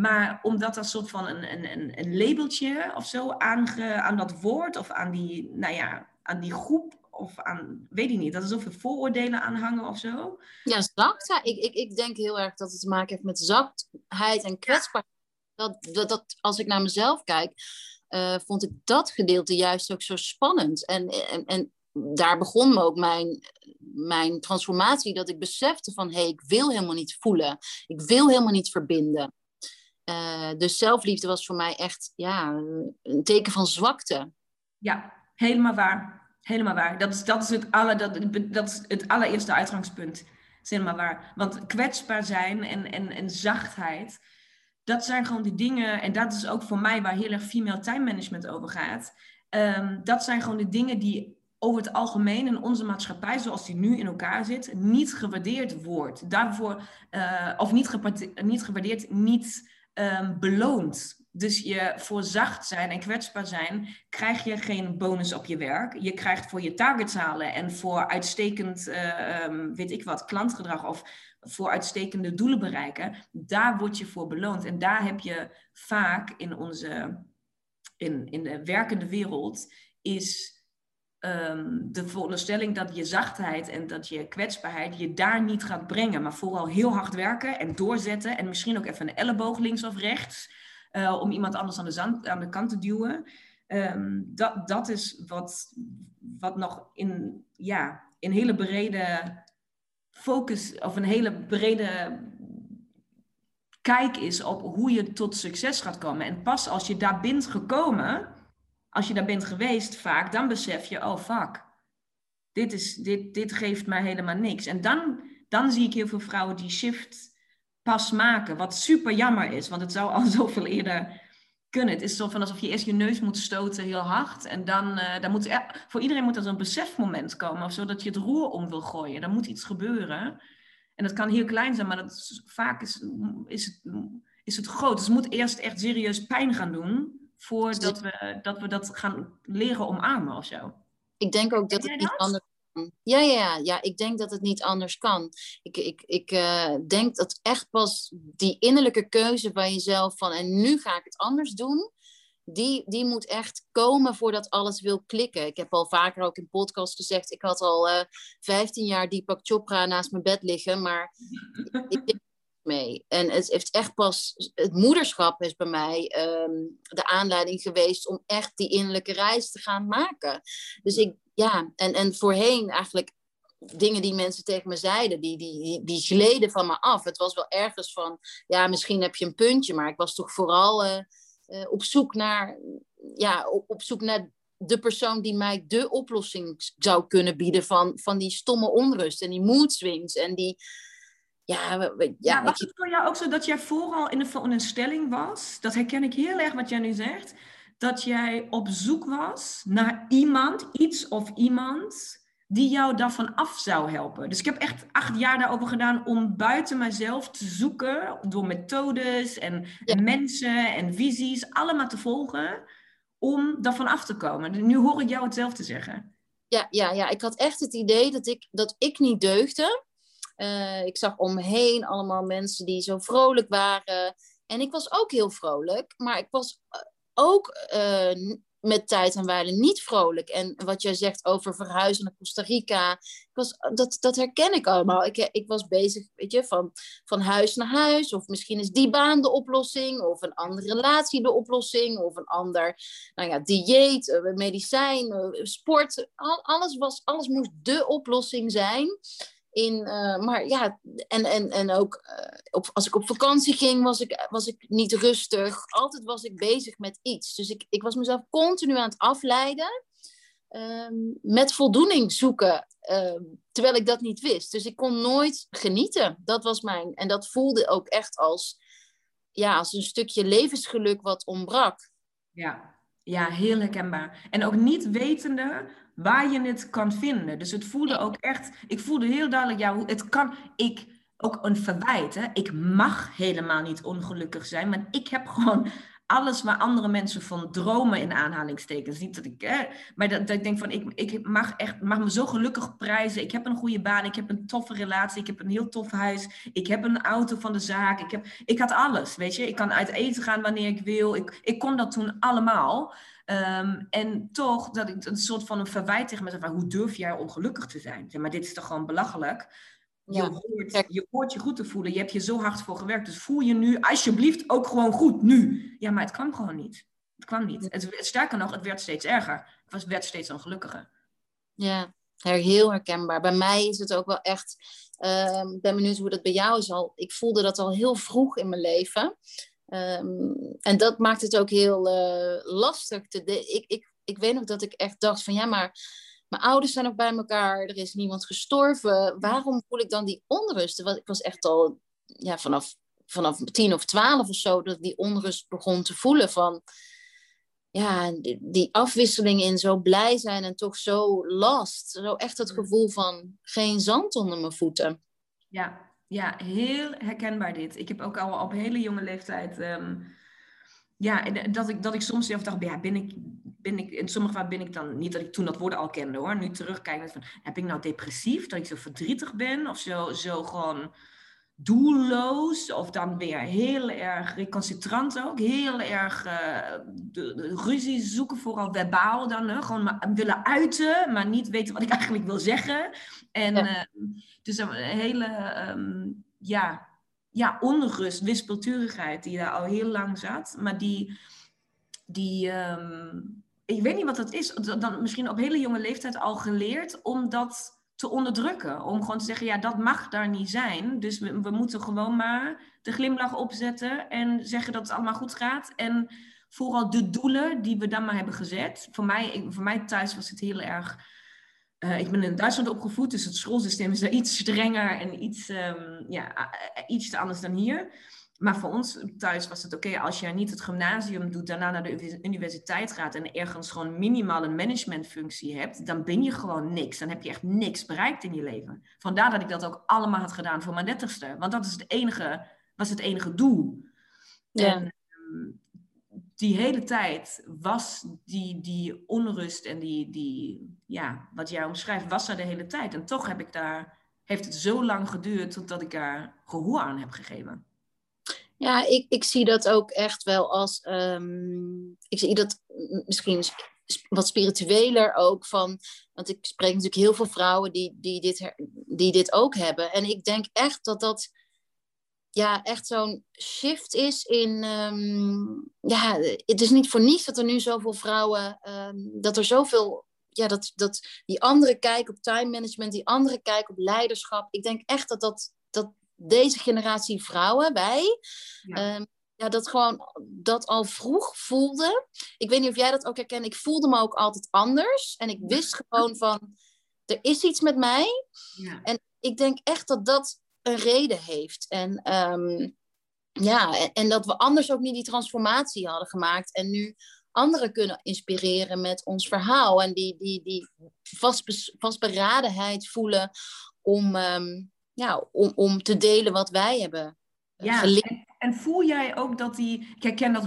Maar omdat er soort van een, een, een labeltje of zo aan dat woord of aan die, nou ja, aan die groep of aan, weet ik niet, dat er zoveel vooroordelen aan hangen of zo. Ja, zachtheid. Ik, ik, ik denk heel erg dat het te maken heeft met zachtheid en kwetsbaarheid. Dat, dat, dat, als ik naar mezelf kijk, uh, vond ik dat gedeelte juist ook zo spannend. En, en, en daar begon me ook mijn, mijn transformatie, dat ik besefte van, hé, hey, ik wil helemaal niet voelen. Ik wil helemaal niet verbinden. Uh, dus zelfliefde was voor mij echt ja, een teken van zwakte. Ja, helemaal waar. Helemaal waar. Dat is, dat is, het, alle, dat, dat is het allereerste uitgangspunt. Dat helemaal waar. Want kwetsbaar zijn en, en, en zachtheid, dat zijn gewoon die dingen, en dat is ook voor mij waar heel erg female time management over gaat. Um, dat zijn gewoon de dingen die over het algemeen in onze maatschappij, zoals die nu in elkaar zit, niet gewaardeerd wordt. Daarvoor, uh, of niet, niet gewaardeerd, niet um, beloond. Dus je voor zacht zijn en kwetsbaar zijn, krijg je geen bonus op je werk. Je krijgt voor je targets halen en voor uitstekend, uh, um, weet ik wat, klantgedrag of voor uitstekende doelen bereiken. Daar word je voor beloond. En daar heb je vaak in onze, in, in de werkende wereld, is um, de veronderstelling dat je zachtheid en dat je kwetsbaarheid je daar niet gaat brengen. Maar vooral heel hard werken en doorzetten en misschien ook even een elleboog links of rechts. Uh, om iemand anders aan de, aan de kant te duwen. Um, dat, dat is wat, wat nog in, ja, in hele brede focus of een hele brede kijk is op hoe je tot succes gaat komen. En pas als je daar bent gekomen, als je daar bent geweest vaak, dan besef je, oh fuck, dit, is, dit, dit geeft mij helemaal niks. En dan, dan zie ik heel veel vrouwen die shift pas maken. Wat super jammer is, want het zou al [LAUGHS] zoveel eerder kunnen. Het is zo van alsof je eerst je neus moet stoten heel hard. En dan, uh, dan moet voor iedereen moet er zo'n besefmoment komen. Of zo dat je het roer om wil gooien. Dan moet iets gebeuren. En dat kan heel klein zijn, maar dat vaak is, is, het, is het groot. Dus het moet eerst echt serieus pijn gaan doen. Voordat we dat, we dat gaan leren omarmen of zo. Ik denk ook dat het niet anders ja, ja, ja, ik denk dat het niet anders kan. Ik, ik, ik uh, denk dat echt pas die innerlijke keuze van jezelf van en nu ga ik het anders doen, die, die moet echt komen voordat alles wil klikken. Ik heb al vaker ook in podcasts gezegd, ik had al uh, eh, 15 jaar Deepak Chopra naast mijn bed liggen, maar [LAUGHS] ik, mee. En het heeft echt pas, het moederschap is bij mij um, de aanleiding geweest om echt die innerlijke reis te gaan maken. Dus ik, ja, en, en voorheen eigenlijk dingen die mensen tegen me zeiden, die, die, die gleden van me af. Het was wel ergens van, ja, misschien heb je een puntje, maar ik was toch vooral uh, uh, op zoek naar, ja, op, op zoek naar de persoon die mij de oplossing zou kunnen bieden van, van die stomme onrust en die mood swings en die, ja, ja, ja was het voor jou ook zo dat jij vooral in een, een stelling was? Dat herken ik heel erg wat jij nu zegt. Dat jij op zoek was naar iemand, iets of iemand die jou daarvan af zou helpen. Dus ik heb echt acht jaar daarover gedaan om buiten mijzelf te zoeken, door methodes en, en mensen en visies, allemaal te volgen, om daarvan af te komen. Nu hoor ik jou hetzelfde zeggen. Ja, ja, ja, ik had echt het idee dat ik, dat ik niet deugde. Uh, ik zag om me heen allemaal mensen die zo vrolijk waren. En ik was ook heel vrolijk, maar ik was eh, ook uh, met tijd en waarde niet vrolijk. En wat jij zegt over verhuizen naar Costa Rica, ik was, dat, dat herken ik allemaal. Ik, ik was bezig, weet je, van, van huis naar huis. Of misschien is die baan de oplossing, of een andere relatie de oplossing, of een ander nou ja, dieet, medicijn, sport. alles, was, alles moest de oplossing zijn. In, uh, maar ja, en, en, en ook uh, op, als ik op vakantie ging, was ik, was ik niet rustig. Altijd was ik bezig met iets. Dus ik, ik was mezelf continu aan het afleiden. Um, met voldoening zoeken, uh, terwijl ik dat niet wist. Dus ik kon nooit genieten. Dat was mijn. En dat voelde ook echt als, ja, als een stukje levensgeluk wat ontbrak. Ja, Ja, heel herkenbaar. En ook niet wetende waar je het kan vinden. Dus het voelde ook echt, ik voelde heel duidelijk, ja, het kan, ik, ook een verwijt, hè? ik mag helemaal niet ongelukkig zijn, maar ik heb [LAUGHS] gewoon alles waar andere mensen van dromen in aanhalingstekens. Niet dat ik, hè, maar dat, dat ik denk van, ik, ik mag echt, mag me zo gelukkig prijzen. Ik heb een goede baan, ik heb een toffe relatie, ik heb een heel tof huis, ik heb een auto van de zaak, ik, heb, ik had alles, weet je. Ik kan uit eten gaan wanneer ik wil. Ik, ik kon dat toen allemaal. Ehm, en toch dat ik een soort van een verwijt tegen mezelf, hoe durf jij ongelukkig te zijn? Zeg maar dit is toch gewoon belachelijk? Je, hoort, je hoort je goed te voelen. Je hebt je zo hard voor gewerkt. Dus voel je nu alsjeblieft ook gewoon goed. Nu. Ja, maar het kwam gewoon niet. Het kwam niet. Het, sterker nog, het werd steeds erger. Het was, werd steeds ongelukkiger. Ja, heel herkenbaar. Bij mij is het ook wel echt... Ehm, ik ben benieuwd hoe dat bij jou is al. Ik voelde dat al heel vroeg in mijn leven. Ehm, en dat maakt het ook heel uh, lastig. Te ik, ik, ik weet nog dat ik echt dacht van... Ja, maar mijn ouders zijn ook bij elkaar, er is niemand gestorven. Waarom voel ik dan die onrust? ik was echt al ja, vanaf, vanaf tien of twaalf of zo dat ik die onrust begon te voelen van ja, die, die afwisseling in zo blij zijn en toch zo last. Zo echt het gevoel van geen zand onder mijn voeten. Ja, ja heel herkenbaar dit. Ik heb ook al op hele jonge leeftijd. Um, ja, dat ik, dat ik soms zelf dacht, ja, ben ik, ben ik, in sommige gevallen ben ik dan, niet dat ik toen dat woord al kende hoor, nu terugkijken van, heb ik nou depressief, dat ik zo verdrietig ben of zo, zo gewoon doelloos of dan weer heel erg recalcitrant ook, heel erg uh, de, de, ruzie zoeken, vooral verbaal dan, hè? gewoon maar, willen uiten, maar niet weten wat ik [LAUGHS] eigenlijk wil zeggen. En ja. uh, dus een hele, um, ja, ja, onrust, wispelturigheid die daar al heel lang zat, maar die, die um, ik weet niet wat dat is, dan misschien op hele jonge leeftijd al geleerd om dat te onderdrukken. Om gewoon te zeggen, ja, dat mag daar niet zijn. Dus we, we moeten gewoon maar de glimlach opzetten en zeggen dat het allemaal goed gaat. En vooral de doelen die we dan maar hebben gezet. Voor mij, voor mij thuis was het heel erg... Uh, ik ben in Duitsland opgevoed, dus het schoolsysteem is daar iets strenger en iets, um, ja, iets anders dan hier. Maar voor ons thuis was het oké als je niet het gymnasium doet, daarna naar de universiteit gaat en ergens gewoon minimaal een managementfunctie hebt, dan ben je gewoon niks. Dan heb je echt niks bereikt in je leven. Vandaar dat ik dat ook allemaal had gedaan voor mijn dertigste. Want dat is het enige, was het enige doel. Ja. En ehm, die hele tijd was die, die onrust en die, die, ja, wat jij omschrijft, was er de hele tijd. En toch heb ik daar, heeft het zo lang geduurd totdat ik daar gehoor aan heb gegeven. Ja, ik, ik zie dat ook echt wel als. Um, ik zie dat misschien wat spiritueler ook van. Want ik spreek natuurlijk heel veel vrouwen die, die, dit, die dit ook hebben. En ik denk echt dat dat. Ja, echt zo'n shift is in. Um, ja, het is niet voor niets dat er nu zoveel vrouwen. Um, dat er zoveel ja, dat, dat die andere kijk op time management, die andere kijk op leiderschap. Ik denk echt dat, dat deze generatie vrouwen, wij, ja. Ehm, ja, dat gewoon dat al vroeg voelde. Ik weet niet of jij dat ook herkent. Ik voelde me ook altijd anders. En ik wist gewoon van, er is iets met mij. Ja. En ik denk echt dat dat een reden heeft. En um, ja, en, en, dat we anders ook niet die transformatie hadden gemaakt. En nu anderen kunnen inspireren met ons verhaal. En die, die, die vastberadenheid voelen om, um, ja, om, om te delen wat wij hebben eh, ja, en, en, voel jij ook dat die, ik herken dat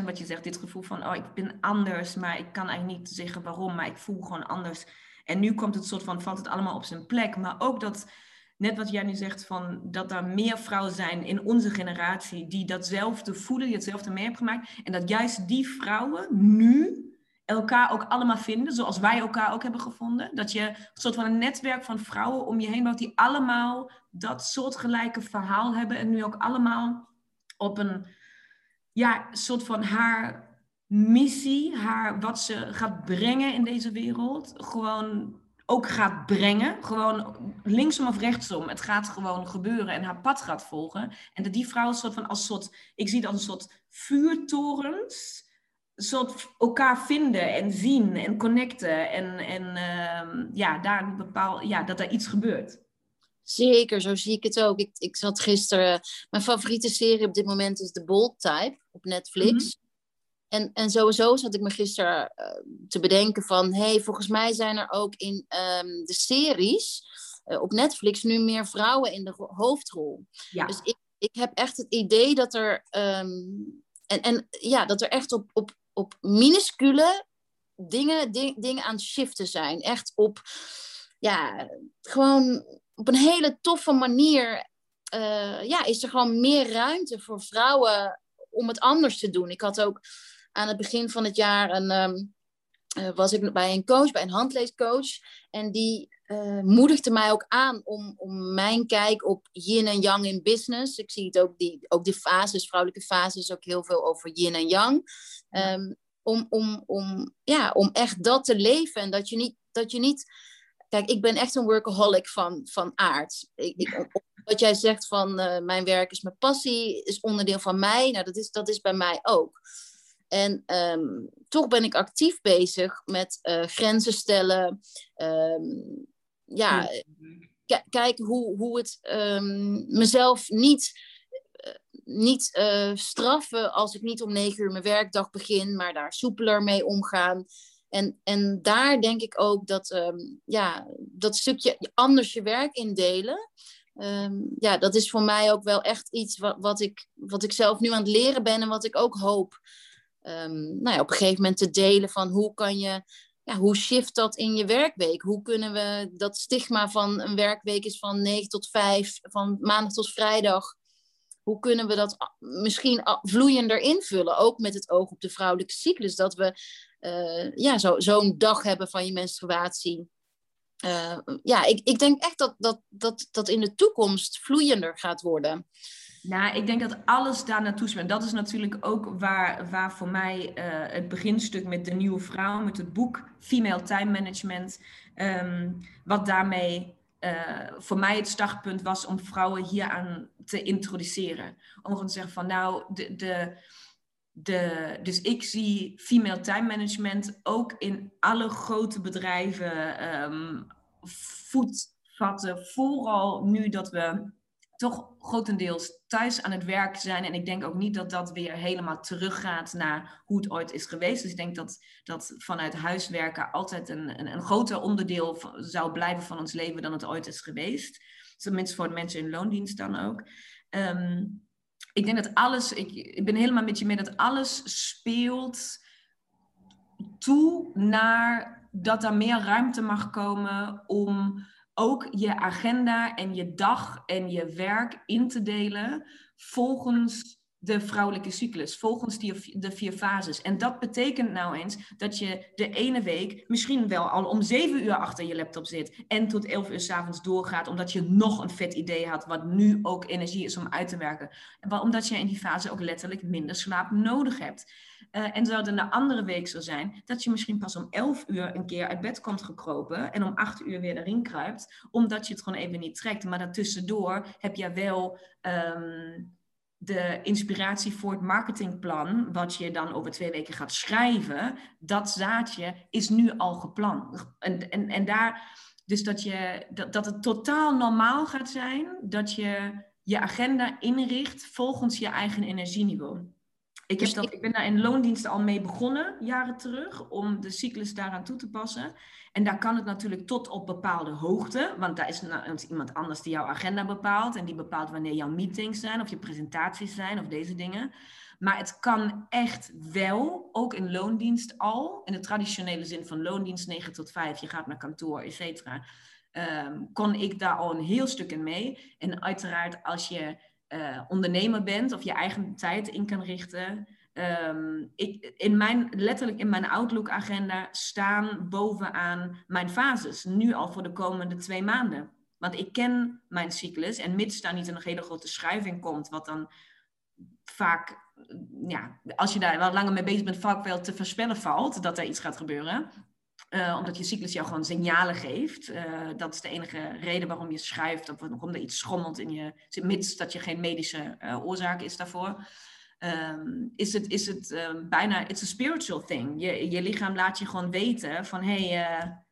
100% wat je zegt, dit gevoel van, oh ik ben anders, maar ik kan eigenlijk niet zeggen waarom, maar ik voel gewoon anders. En nu komt het soort van, valt het allemaal op zijn plek, maar ook dat, net wat jij nu zegt, van, dat er meer vrouwen zijn in onze generatie die datzelfde voelen, die hetzelfde mee hebben gemaakt, en dat juist die vrouwen nu elkaar ook allemaal vinden, zoals wij elkaar ook hebben gevonden. Dat je een soort van een netwerk van vrouwen om je heen bouwt die allemaal dat soortgelijke verhaal hebben en nu ook allemaal op een ja, soort van haar missie, haar, wat ze gaat brengen in deze wereld, gewoon ook gaat brengen. Gewoon linksom of rechtsom. Het gaat gewoon gebeuren en haar pad gaat volgen. En dat die vrouwen soort van als soort, ik zie dat als een soort vuurtorens soort elkaar vinden en zien en connecten. En, en uh, ja, daar bepaal, ja, dat er iets gebeurt. Zeker, zo zie ik het ook. Ik, ik zat gisteren. Mijn favoriete serie op dit moment is The Bold Type op Netflix. Mhm. En, en sowieso zat ik me gisteren uh, te bedenken van... hé, hey, volgens mij zijn er ook in um, de series uh, op Netflix nu meer vrouwen in de hoofdrol. Ja. Dus ik, ik heb echt het idee dat er... Um, en, en ja, dat er echt op, op, op minuscule dingen, ding, dingen aan het shiften zijn. Echt op, ja, gewoon op een hele toffe manier. Uh, ja, is er gewoon meer ruimte voor vrouwen om het anders te doen. Ik had ook aan het begin van het jaar een, um, uh, was ik bij een coach, bij een handleescoach. En die uh, moedigde mij ook aan om, om mijn kijk op yin en yang in business. Ik zie het ook, die, ook die fases, vrouwelijke fases, ook heel veel over yin en yang. Um, om, om, om, ja, om echt dat te leven. En dat je niet. Dat je niet kijk, ik ben echt een workaholic van, van aard. Ik, ik, wat jij zegt van uh, mijn werk is mijn passie, is onderdeel van mij. Nou, dat is, dat is bij mij ook. En um, toch ben ik actief bezig met uh, grenzen stellen. Um, ja, kijken hoe, hoe het um, mezelf niet niet uh, straffen als ik niet om negen uur mijn werkdag begin, maar daar soepeler mee omgaan. En, en daar denk ik ook dat um, ja, dat stukje anders je werk indelen. Um, ja, dat is voor mij ook wel echt iets wat, wat, ik, wat ik zelf nu aan het leren ben en wat ik ook hoop um, nou ja, op een gegeven moment te delen van hoe kan je, ja, hoe shift dat in je werkweek? Hoe kunnen we dat stigma van een werkweek is van 9 tot 5, van maandag tot vrijdag, hoe kunnen we dat misschien vloeiender invullen? Ook met het oog op de vrouwelijke cyclus. Dat we uh, ja, zo'n zo dag hebben van je menstruatie. Uh, ja, ik, ik denk echt dat, dat, dat dat in de toekomst vloeiender gaat worden. Nou, ik denk dat alles daar naartoe is. Dat is natuurlijk ook waar, waar voor mij uh, het beginstuk met de nieuwe vrouw, met het boek Female Time Management, um, wat daarmee uh, voor mij het startpunt was om vrouwen hieraan te introduceren. Om te zeggen van nou, de, de, de, dus ik zie female time management ook in alle grote bedrijven um, voetvatten. Vooral nu dat we toch grotendeels thuis aan het werk zijn. En ik denk ook niet dat dat weer helemaal teruggaat naar hoe het ooit is geweest. Dus ik denk dat, dat vanuit huiswerken altijd een, een, een groter onderdeel zou blijven van ons leven dan het ooit is geweest. Tenminste voor de mensen in loondienst dan ook. Um, ik denk dat alles, ik, ik ben helemaal met je mee dat alles speelt toe naar dat er meer ruimte mag komen om ook je agenda en je dag en je werk in te delen volgens de vrouwelijke cyclus, volgens die, de vier fases. En dat betekent nou eens dat je de ene week misschien wel al om zeven uur achter je laptop zit en tot elf uur s'avonds doorgaat, omdat je nog een vet idee had, wat nu ook energie is om uit te werken. Omdat je in die fase ook letterlijk minder slaap nodig hebt. Uh, en zou een andere week zo zijn dat je misschien pas om 11 uur een keer uit bed komt gekropen en om 8 uur weer erin kruipt, omdat je het gewoon even niet trekt. Maar daartussendoor heb je wel um, de inspiratie voor het marketingplan, wat je dan over twee weken gaat schrijven, dat zaadje is nu al geplant. En, en, en daar, dus dat, je, dat, dat het totaal normaal gaat zijn dat je je agenda inricht volgens je eigen energieniveau. Ik, heb dus dat, ik ben daar in loondiensten al mee begonnen, jaren terug, om de cyclus daaraan toe te passen. En daar kan het natuurlijk tot op bepaalde hoogte, want daar is iemand anders die jouw agenda bepaalt en die bepaalt wanneer jouw meetings zijn of je presentaties zijn of deze dingen. Maar het kan echt wel, ook in loondienst al, in de traditionele zin van loondienst 9 tot 5, je gaat naar kantoor, et cetera, um, kon ik daar al een heel stuk in mee. En uiteraard als je uh, ondernemer bent of je eigen tijd in kan richten. Um, ik, in mijn, letterlijk in mijn Outlook-agenda staan bovenaan mijn fases. Nu al voor de komende twee maanden. Want ik ken mijn cyclus. En mits daar niet een hele grote schuiving komt, wat dan vaak, ja, als je daar wel langer mee bezig bent, vaak wel te voorspellen valt dat er iets gaat gebeuren. Uh, omdat je cyclus jou gewoon signalen geeft. Uh, dat is de enige reden waarom je schuift of waarom er iets schommelt in je, mits dat je geen medische uh, oorzaak is daarvoor. Um, is het, is het um, bijna, it's a spiritual thing. Je, je lichaam laat je gewoon weten van, hé, hey,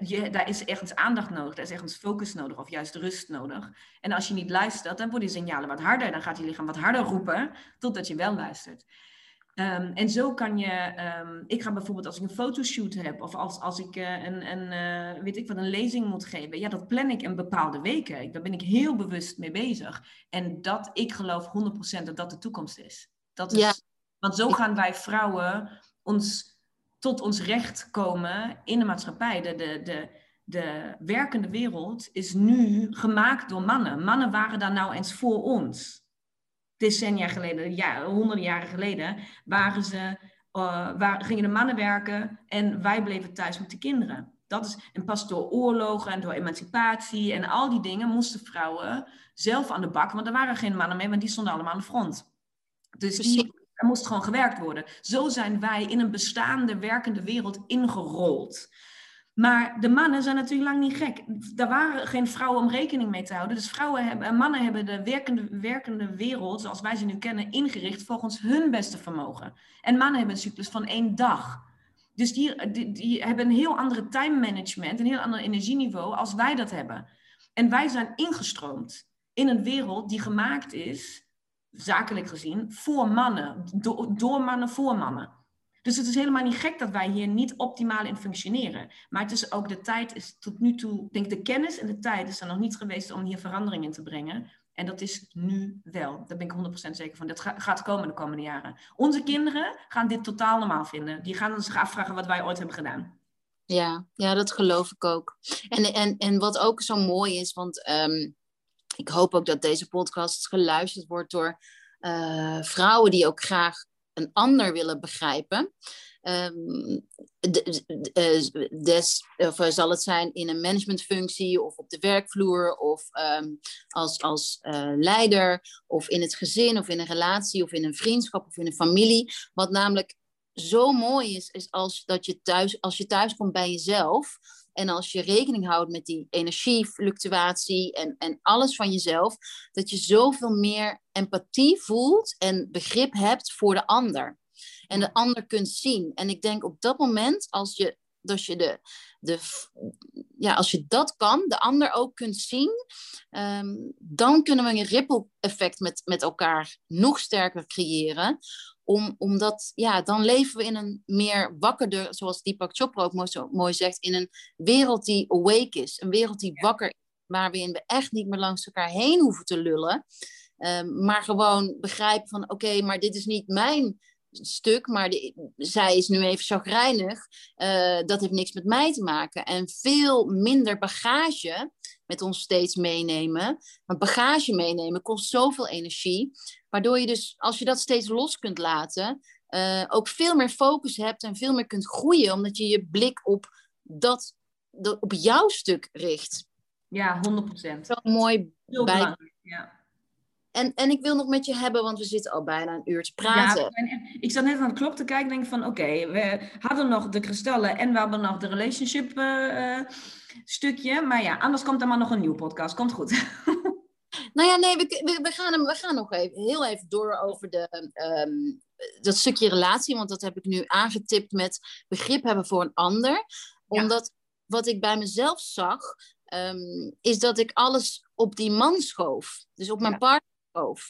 je, daar is ergens aandacht nodig, daar is ergens focus nodig of juist rust nodig. En als je niet luistert, dan worden die signalen wat harder. Dan gaat je lichaam wat harder roepen, totdat je wel luistert. Ehm, en zo kan je, ehm, ik ga bijvoorbeeld als ik een fotoshoot heb of als, als ik uh, een, een uh, weet ik wat, een lezing moet geven, ja, dat plan ik in bepaalde weken. Daar ben ik heel bewust mee bezig. En dat, ik geloof 100% dat dat de toekomst is. Dat is ja. Want zo gaan wij vrouwen ons, tot ons recht komen in de maatschappij. De, de, de, de werkende wereld is nu gemaakt door mannen. Mannen waren daar nou eens voor ons decennia geleden, ja, honderden jaren geleden, waren ze, uh, waar, gingen de mannen werken en wij bleven thuis met de kinderen. Dat is, en pas door oorlogen en door emancipatie en al die dingen moesten vrouwen zelf aan de bak, want er waren geen mannen meer, want die stonden allemaal aan de front. Dus die, er moest gewoon gewerkt worden. Zo zijn wij in een bestaande, werkende wereld ingerold. Maar de mannen zijn natuurlijk lang niet gek. Daar waren geen vrouwen om rekening mee te houden. Dus vrouwen hebben, mannen hebben de werkende, werkende wereld, zoals wij ze nu kennen, ingericht volgens hun beste vermogen. En mannen hebben een cyclus van één dag. Dus die, die, die hebben een heel andere time management, een heel ander energieniveau als wij dat hebben. En wij zijn ingestroomd in een wereld die gemaakt is, zakelijk gezien, voor mannen. door mannen voor mannen. Dus het is helemaal niet gek dat wij hier niet optimaal in functioneren. Maar het is ook de tijd, is tot nu toe, denk de kennis en de tijd is er nog niet geweest om hier verandering in te brengen. En dat is nu wel. Daar ben ik 100% zeker van. Dat gaat komen de komende jaren. Onze kinderen gaan dit totaal normaal vinden. Die gaan zich afvragen wat wij ooit hebben gedaan. Ja, ja dat geloof ik ook. En, en, en wat ook zo mooi is, want um, ik hoop ook dat deze podcast geluisterd wordt door uh, vrouwen die ook graag een ander willen begrijpen. Um, des, of eh, zal het zijn in een managementfunctie of op de werkvloer of um, als, als uh, leider of in het gezin of in een relatie of in een vriendschap of in een familie. Wat namelijk zo mooi is, is als, dat je thuis, als je thuis komt bij jezelf en als je rekening houdt met die energiefluctuatie en, en alles van jezelf, dat je zoveel meer empathie voelt en begrip hebt voor de ander. En de ander kunt zien. En ik denk op dat moment, als je, als je, de, de, ja, als je dat kan, de ander ook kunt zien, ehm, dan kunnen we een ripple effect met, met elkaar nog sterker creëren om, omdat, ja, dan leven we in een meer wakkerder, zoals Deepak Chopra ook mooi, zo mooi zegt, in een wereld die awake is. Een wereld die wakker is, waarin we echt niet meer langs elkaar heen hoeven te lullen. Um, maar gewoon begrijpen van, oké, maar dit is niet mijn stuk, maar zij is nu even chagrijnig. Uh, dat heeft niks met mij te maken. En veel minder bagage met ons steeds meenemen. Want bagage meenemen kost zoveel energie. Waardoor je dus, als je dat steeds los kunt laten, uh, ook veel meer focus hebt en veel meer kunt groeien. Omdat je je blik op, dat, dat op jouw stuk richt. Ja, 100%. Zo mooi bij. Ja. En, en ik wil nog met je hebben, want we zitten al bijna een uur te praten. Ja, ik zat net aan de klok te kijken en denk van oké, we hadden nog de kristallen en we hadden nog de relationship uh, stukje. Maar ja, anders komt er maar nog een nieuwe podcast. Komt goed. [LAUGHS] Nou ja, nee, we, we, we, gaan, we gaan nog even, heel even door over de, um, dat stukje relatie. Want dat heb ik nu aangetipt met begrip hebben voor een ander. Omdat wat ik bij mezelf zag, um, is dat ik alles op die man schoof. Dus op mijn partner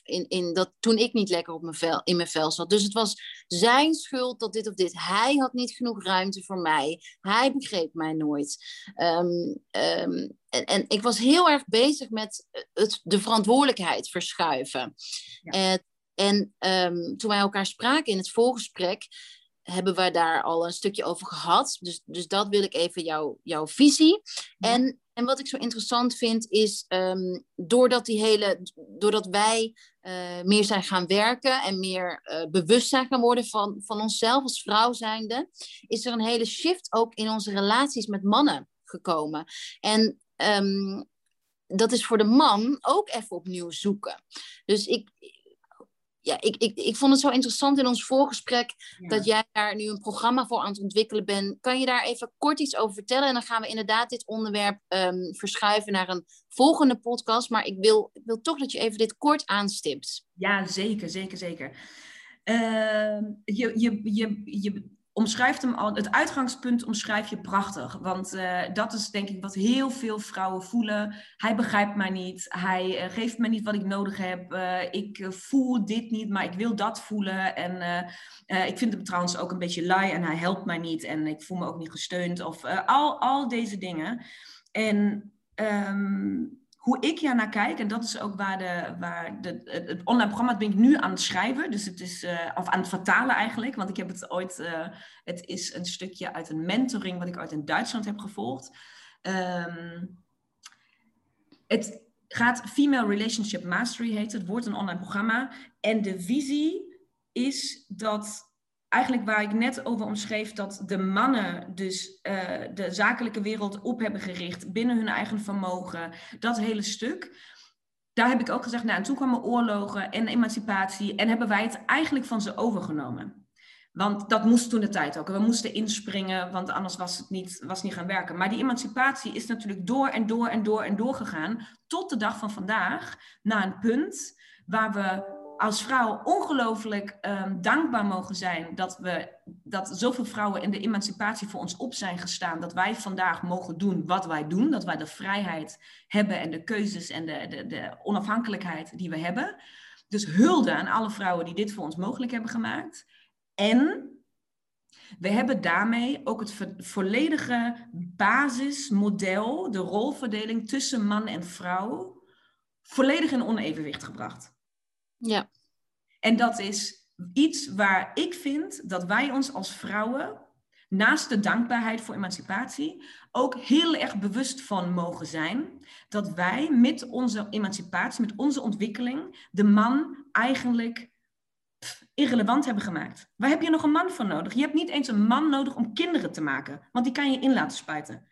in, in dat, toen ik niet lekker op mijn vel, in mijn vel zat. Dus het was zijn schuld dat dit of dit. Hij had niet genoeg ruimte voor mij. Hij begreep mij nooit. Um, um, en, en, ik was heel erg bezig met het, de verantwoordelijkheid verschuiven. Ja. En, en um, toen wij elkaar spraken in het voorgesprek, hebben we daar al een stukje over gehad. Dus, dus dat wil ik even jou, jouw visie. Ja. En en wat ik zo interessant vind is, um, doordat, die hele, doordat wij uh, meer zijn gaan werken en meer uh, bewust zijn gaan worden van, van onszelf als vrouw zijnde, is er een hele shift ook in onze relaties met mannen gekomen. En um, dat is voor de man ook even opnieuw zoeken. Dus ik, ja, ik, ik, ik vond het zo interessant in ons voorgesprek dat jij daar nu een programma voor aan het ontwikkelen bent. Kan je daar even kort iets over vertellen? En dan gaan we inderdaad dit onderwerp um, verschuiven naar een volgende podcast. Maar ik wil, ik wil toch dat je even dit kort aanstipt. Ja, zeker, zeker, zeker. Uh, je, je, je, je, omschrijft hem al, het uitgangspunt omschrijf je prachtig. Want uh, dat is denk ik wat heel veel vrouwen voelen. Hij begrijpt mij niet. Hij uh, geeft me niet wat ik nodig heb. Uh, ik voel dit niet, maar ik wil dat voelen. En ik vind hem trouwens ook een beetje lui en hij helpt mij niet. En ik voel me ook niet gesteund. Of al, al deze dingen. En um, hoe ik ja naar kijk, en dat is ook waar, de, waar de, het online programma ben ik nu aan het schrijven, dus het is, uh, of aan het vertalen eigenlijk, want ik heb het ooit, uh, het is een stukje uit een mentoring wat ik uit in Duitsland heb gevolgd. Um, het gaat Female Relationship Mastery heet het, wordt een online programma. En de visie is dat eigenlijk waar ik net over omschreef, dat de mannen dus uh, de zakelijke wereld op hebben gericht binnen hun eigen vermogen, dat hele stuk. Daar heb ik ook gezegd, nou, en toen kwamen oorlogen en emancipatie en hebben wij het eigenlijk van ze overgenomen. Want dat moest toen de tijd ook. We moesten inspringen, want anders was het niet, was niet gaan werken. Maar die emancipatie is natuurlijk door en door en door en door gegaan. Tot de dag van vandaag, naar een punt waar we als vrouw ongelooflijk um, dankbaar mogen zijn dat, we, dat zoveel vrouwen in de emancipatie voor ons op zijn gestaan. Dat wij vandaag mogen doen wat wij doen. Dat wij de vrijheid hebben en de keuzes en de, de, de onafhankelijkheid die we hebben. Dus hulde aan alle vrouwen die dit voor ons mogelijk hebben gemaakt. En we hebben daarmee ook het volledige basismodel, de rolverdeling tussen man en vrouw, volledig in onevenwicht gebracht. Ja. En dat is iets waar ik vind dat wij ons als vrouwen, naast de dankbaarheid voor emancipatie, ook heel erg bewust van mogen zijn. Dat wij met onze emancipatie, met onze ontwikkeling, de man eigenlijk irrelevant hebben gemaakt. Waar heb je nog een man voor nodig? Je hebt niet eens een man nodig om kinderen te maken, want die kan je in laten spuiten.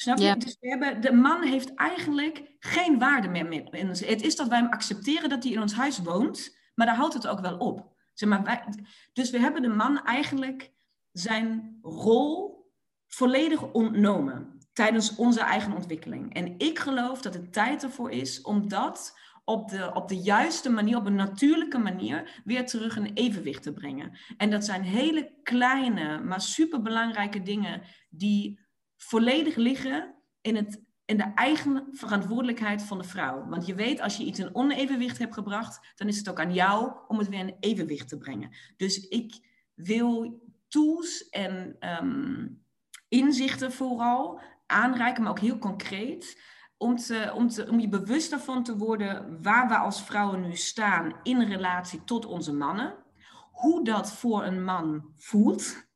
Snap je? Dus we hebben, de man heeft eigenlijk geen waarde meer in ons. Het is dat wij hem accepteren dat hij in ons huis woont, maar daar houdt het ook wel op. Zeg maar, wij, dus we hebben de man eigenlijk zijn rol volledig ontnomen tijdens onze eigen ontwikkeling. En ik geloof dat het tijd ervoor is om dat op de, op de juiste manier, op een natuurlijke manier, weer terug in evenwicht te brengen. En dat zijn hele kleine, maar superbelangrijke dingen die volledig liggen in, het, in de eigen verantwoordelijkheid van de vrouw. Want je weet, als je iets in onevenwicht hebt gebracht, dan is het ook aan jou om het weer in evenwicht te brengen. Dus ik wil tools en ehm, inzichten vooral aanreiken, maar ook heel concreet. Om, te, om, te, om je bewust ervan te worden waar we als vrouwen nu staan in relatie tot onze mannen. Hoe dat voor een man voelt.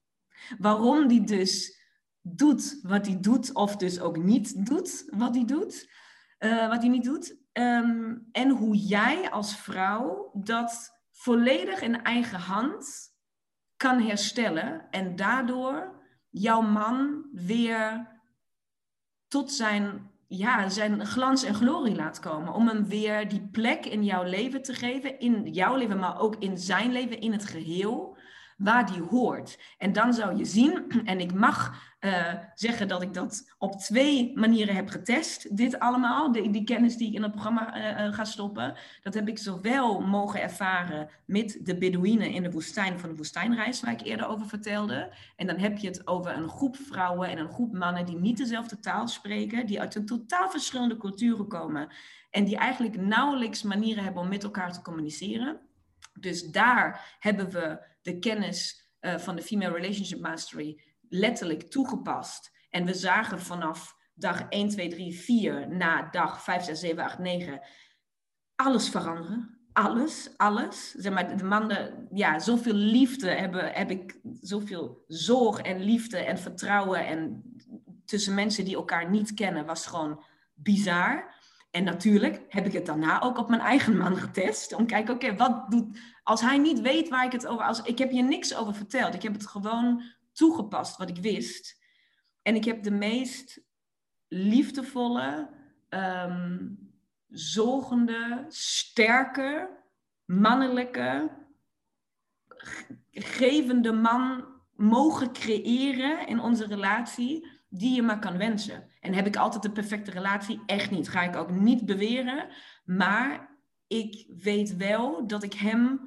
Waarom die dus doet wat hij doet, of dus ook niet doet wat hij doet, uh, wat hij niet doet. Um, en hoe jij als vrouw dat volledig in eigen hand kan herstellen en daardoor jouw man weer tot zijn, ja, zijn glans en glorie laat komen. Om hem weer die plek in jouw leven te geven, in jouw leven, maar ook in zijn leven, in het geheel, waar die hoort. En dan zou je zien, [CLEARS THROAT] en ik mag uh, zeggen dat ik dat op twee manieren heb getest. Dit allemaal, de, die kennis die ik in het programma uh, ga stoppen. Dat heb ik zowel mogen ervaren met de Bedouinen in de woestijn van de woestijnreis, waar ik eerder over vertelde. En dan heb je het over een groep vrouwen en een groep mannen die niet dezelfde taal spreken, die uit een totaal verschillende culturen komen. En die eigenlijk nauwelijks manieren hebben om met elkaar te communiceren. Dus daar hebben we de kennis uh, van de Female Relationship Mastery letterlijk toegepast. En we zagen vanaf dag 1, 2, 3, 4 na dag 5, 6, 7, 8, 9 alles veranderen. Alles, alles. Zeg maar, de mannen, ja, zoveel liefde hebben, heb ik, zoveel zorg en liefde en vertrouwen en tussen mensen die elkaar niet kennen, was gewoon bizar. En natuurlijk heb ik het daarna ook op mijn eigen man getest. Om te kijken, oké, wat doet... Als hij niet weet waar ik het over... Als, ik heb je niks over verteld. Ik heb het gewoon toegepast wat ik wist. En ik heb de meest liefdevolle, um, zorgende, sterke, mannelijke, gevende man mogen creëren in onze relatie die je maar kan wensen. En heb ik altijd de perfecte relatie? Echt niet. Ga ik ook niet beweren. Maar ik weet wel dat ik hem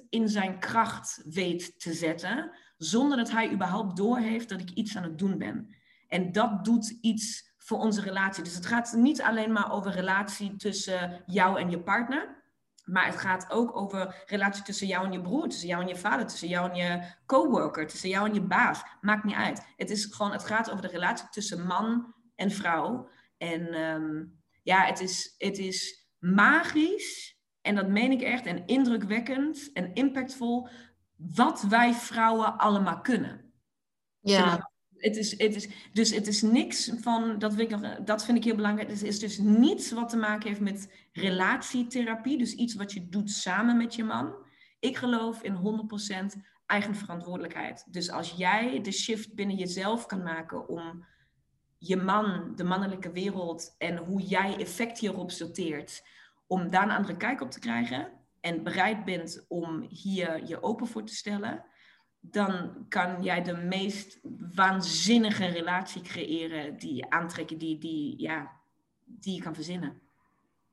100% in zijn kracht weet te zetten zonder dat hij überhaupt doorheeft dat ik iets aan het doen ben. En dat doet iets voor onze relatie. Dus het gaat niet alleen maar over relatie tussen jou en je partner. Maar het gaat ook over relatie tussen jou en je broer, tussen jou en je vader, tussen jou en je coworker, tussen jou en je baas. Maakt niet uit. Het, is gewoon, het gaat over de relatie tussen man en vrouw. En ehm, ja, het is, het is magisch. En dat meen ik echt. En indrukwekkend en impactvol. Wat wij vrouwen allemaal kunnen. Ja. Het is, het is, dus het is niks van, dat vind, ik dat vind ik heel belangrijk. Het is dus niets wat te maken heeft met relatietherapie. Dus iets wat je doet samen met je man. Ik geloof in 100% eigen verantwoordelijkheid. Dus als jij de shift binnen jezelf kan maken om je man, de mannelijke wereld en hoe jij effect hierop sorteert, om daar een andere kijk op te krijgen en bereid bent om hier je open voor te stellen, dan kan jij de meest waanzinnige relatie creëren die aantrekken, die, die, ja, die je kan verzinnen.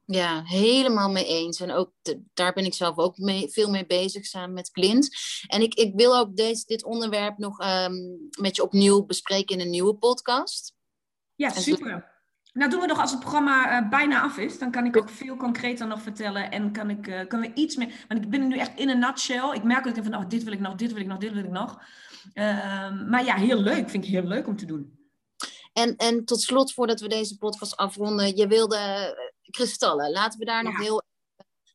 Ja, helemaal mee eens. En ook daar ben ik zelf ook mee, veel mee bezig samen met Clint. En ik, ik wil ook deze, dit onderwerp nog um, met je opnieuw bespreken in een nieuwe podcast. Ja, super. Nou, doen we nog als het programma uh, bijna af is. Dan kan ik ook veel concreter nog vertellen. En kan ik, uh, kan we iets meer. Want ik ben nu echt in een nutshell. Ik merk dat ik van, oh, dit wil ik nog, dit wil ik nog, dit wil ik nog. Uh, maar ja, heel leuk. Vind ik heel leuk om te doen. En, en tot slot, voordat we deze podcast afronden. Je wilde eh, kristallen. Laten we daar ja. nog heel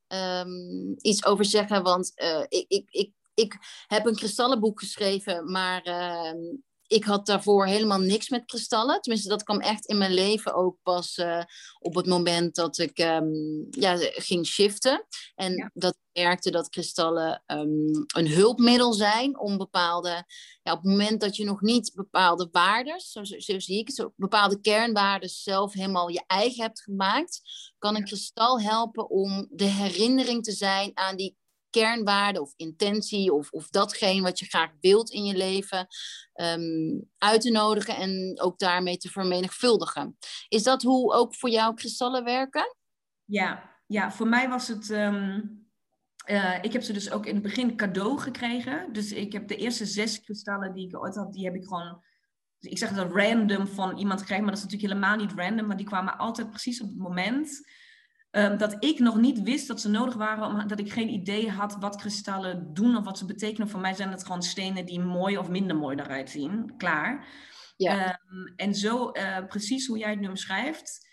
um, iets over zeggen. Want ik, ik, ik, ik heb een kristallenboek geschreven. Maar ehm, ik had daarvoor helemaal niks met kristallen. Tenminste, dat kwam echt in mijn leven ook pas uh, op het moment dat ik um, ja, ging shiften. En ja. dat ik merkte dat kristallen um, een hulpmiddel zijn om bepaalde... Ja, op het moment dat je nog niet bepaalde waarden, zo, zo zie ik het, zo, bepaalde kernwaarden zelf helemaal je eigen hebt gemaakt, kan een kristal helpen om de herinnering te zijn aan die kernwaarde of intentie of, of datgene wat je graag wilt in je leven um, uit te nodigen en ook daarmee te vermenigvuldigen. Is dat hoe ook voor jou kristallen werken? Ja, ja voor mij was het. Um, uh, ik heb ze dus ook in het begin cadeau gekregen. Dus ik heb de eerste zes kristallen die ik ooit had, die heb ik gewoon. Ik zeg het random van iemand gekregen, maar dat is natuurlijk helemaal niet random. Maar die kwamen altijd precies op het moment Um, dat ik nog niet wist dat ze nodig waren, omdat ik geen idee had wat kristallen doen of wat ze betekenen. Voor mij zijn het gewoon stenen die mooi of minder mooi eruit zien. Klaar. Ja. Um, en zo, uh, precies hoe jij het nu omschrijft,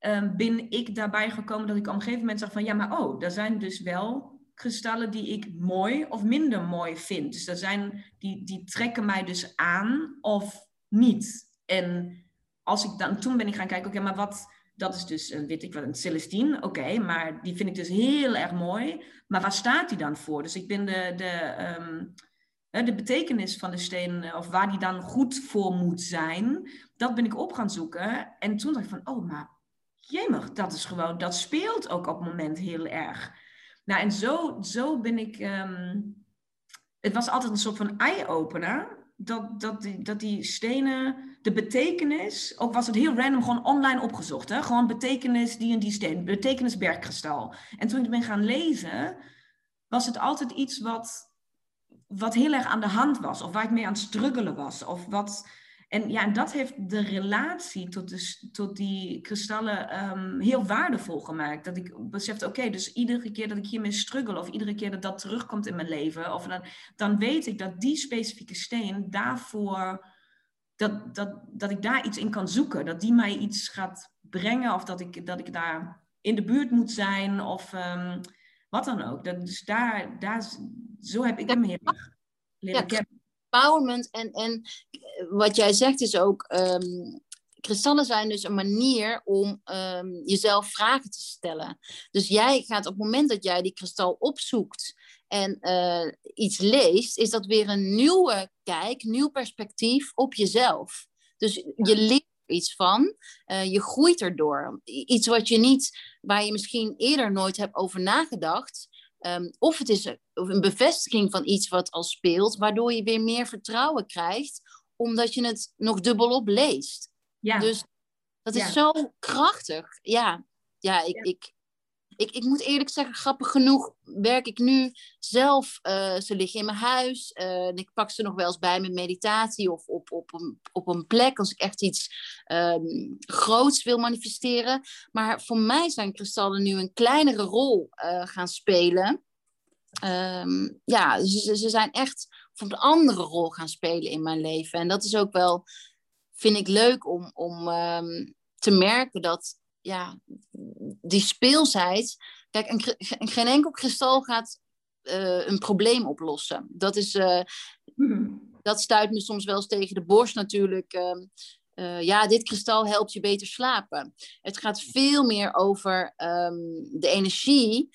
um, ben ik daarbij gekomen dat ik op een gegeven moment zag van ja, maar oh, er zijn dus wel kristallen die ik mooi of minder mooi vind. Dus er zijn, die, die trekken mij dus aan of niet. En als ik dan, toen ben ik gaan kijken, oké, okay, maar wat dat is dus, een, weet ik wat, een Celestine. Oké, maar die vind ik dus heel erg mooi. Maar waar staat die dan voor? Dus ik ben de, de, um, de betekenis van de steen, eh, of waar die dan goed voor moet zijn, dat ben ik op gaan zoeken. En toen dacht ik van, oh, maar jemig, dat is gewoon, dat speelt ook op het moment heel erg. Nou, en zo, zo ben ik, um, het was altijd een soort van eye-opener dat, dat, dat die stenen, de betekenis, ook was het heel random gewoon online opgezocht. Hè? Gewoon betekenis die en die steen, betekenis bergkristal. En toen ik ben gaan lezen, was het altijd iets wat, wat heel erg aan de hand was. Of waar ik mee aan het struggelen was. Of wat, en ja, en dat heeft de relatie tot, de, tot die kristallen um, heel waardevol gemaakt. Dat ik besefte, oké, dus iedere keer dat ik hiermee struggle, of iedere keer dat dat terugkomt in mijn leven, of dan, dan weet ik dat die specifieke steen daarvoor, dat, dat, dat ik daar iets in kan zoeken. Dat die mij iets gaat brengen, of dat ik, dat ik daar in de buurt moet zijn, of um, wat dan ook. Dat, dus daar, daar, zo heb ik hem heel erg leren kennen empowerment. En, en wat jij zegt is ook, um, kristallen zijn dus een manier om um, jezelf vragen te stellen. Dus jij gaat op het moment dat jij die kristal opzoekt en uh, iets leest, is dat weer een nieuwe kijk, nieuw perspectief op jezelf. Dus je leert iets van, uh, je groeit erdoor. Iets wat je niet, waar je misschien eerder nooit hebt over nagedacht, Um, of het is een bevestiging van iets wat al speelt, waardoor je weer meer vertrouwen krijgt, omdat je het nog dubbelop leest. Ja. Dus dat is ja. zo krachtig. Ja, ja, ik, ja. ik ik, ik moet eerlijk zeggen, grappig genoeg werk ik nu zelf. Uh, ze liggen in mijn huis. Uh, en ik pak ze nog wel eens bij met meditatie of op, op, een, op een plek als ik echt iets um, groots wil manifesteren. Maar voor mij zijn kristallen nu een kleinere rol uh, gaan spelen. Um, ja, ze, zijn echt voor een andere rol gaan spelen in mijn leven. En dat is ook wel, vind ik leuk om, om um, te merken dat ja, die speelsheid. Kijk, een, geen enkel kristal gaat uh, een probleem oplossen. Dat, is, uh, dat stuit me soms wel eens tegen de borst natuurlijk. Uh, ja, dit kristal helpt je beter slapen. Het gaat veel meer over um, de energie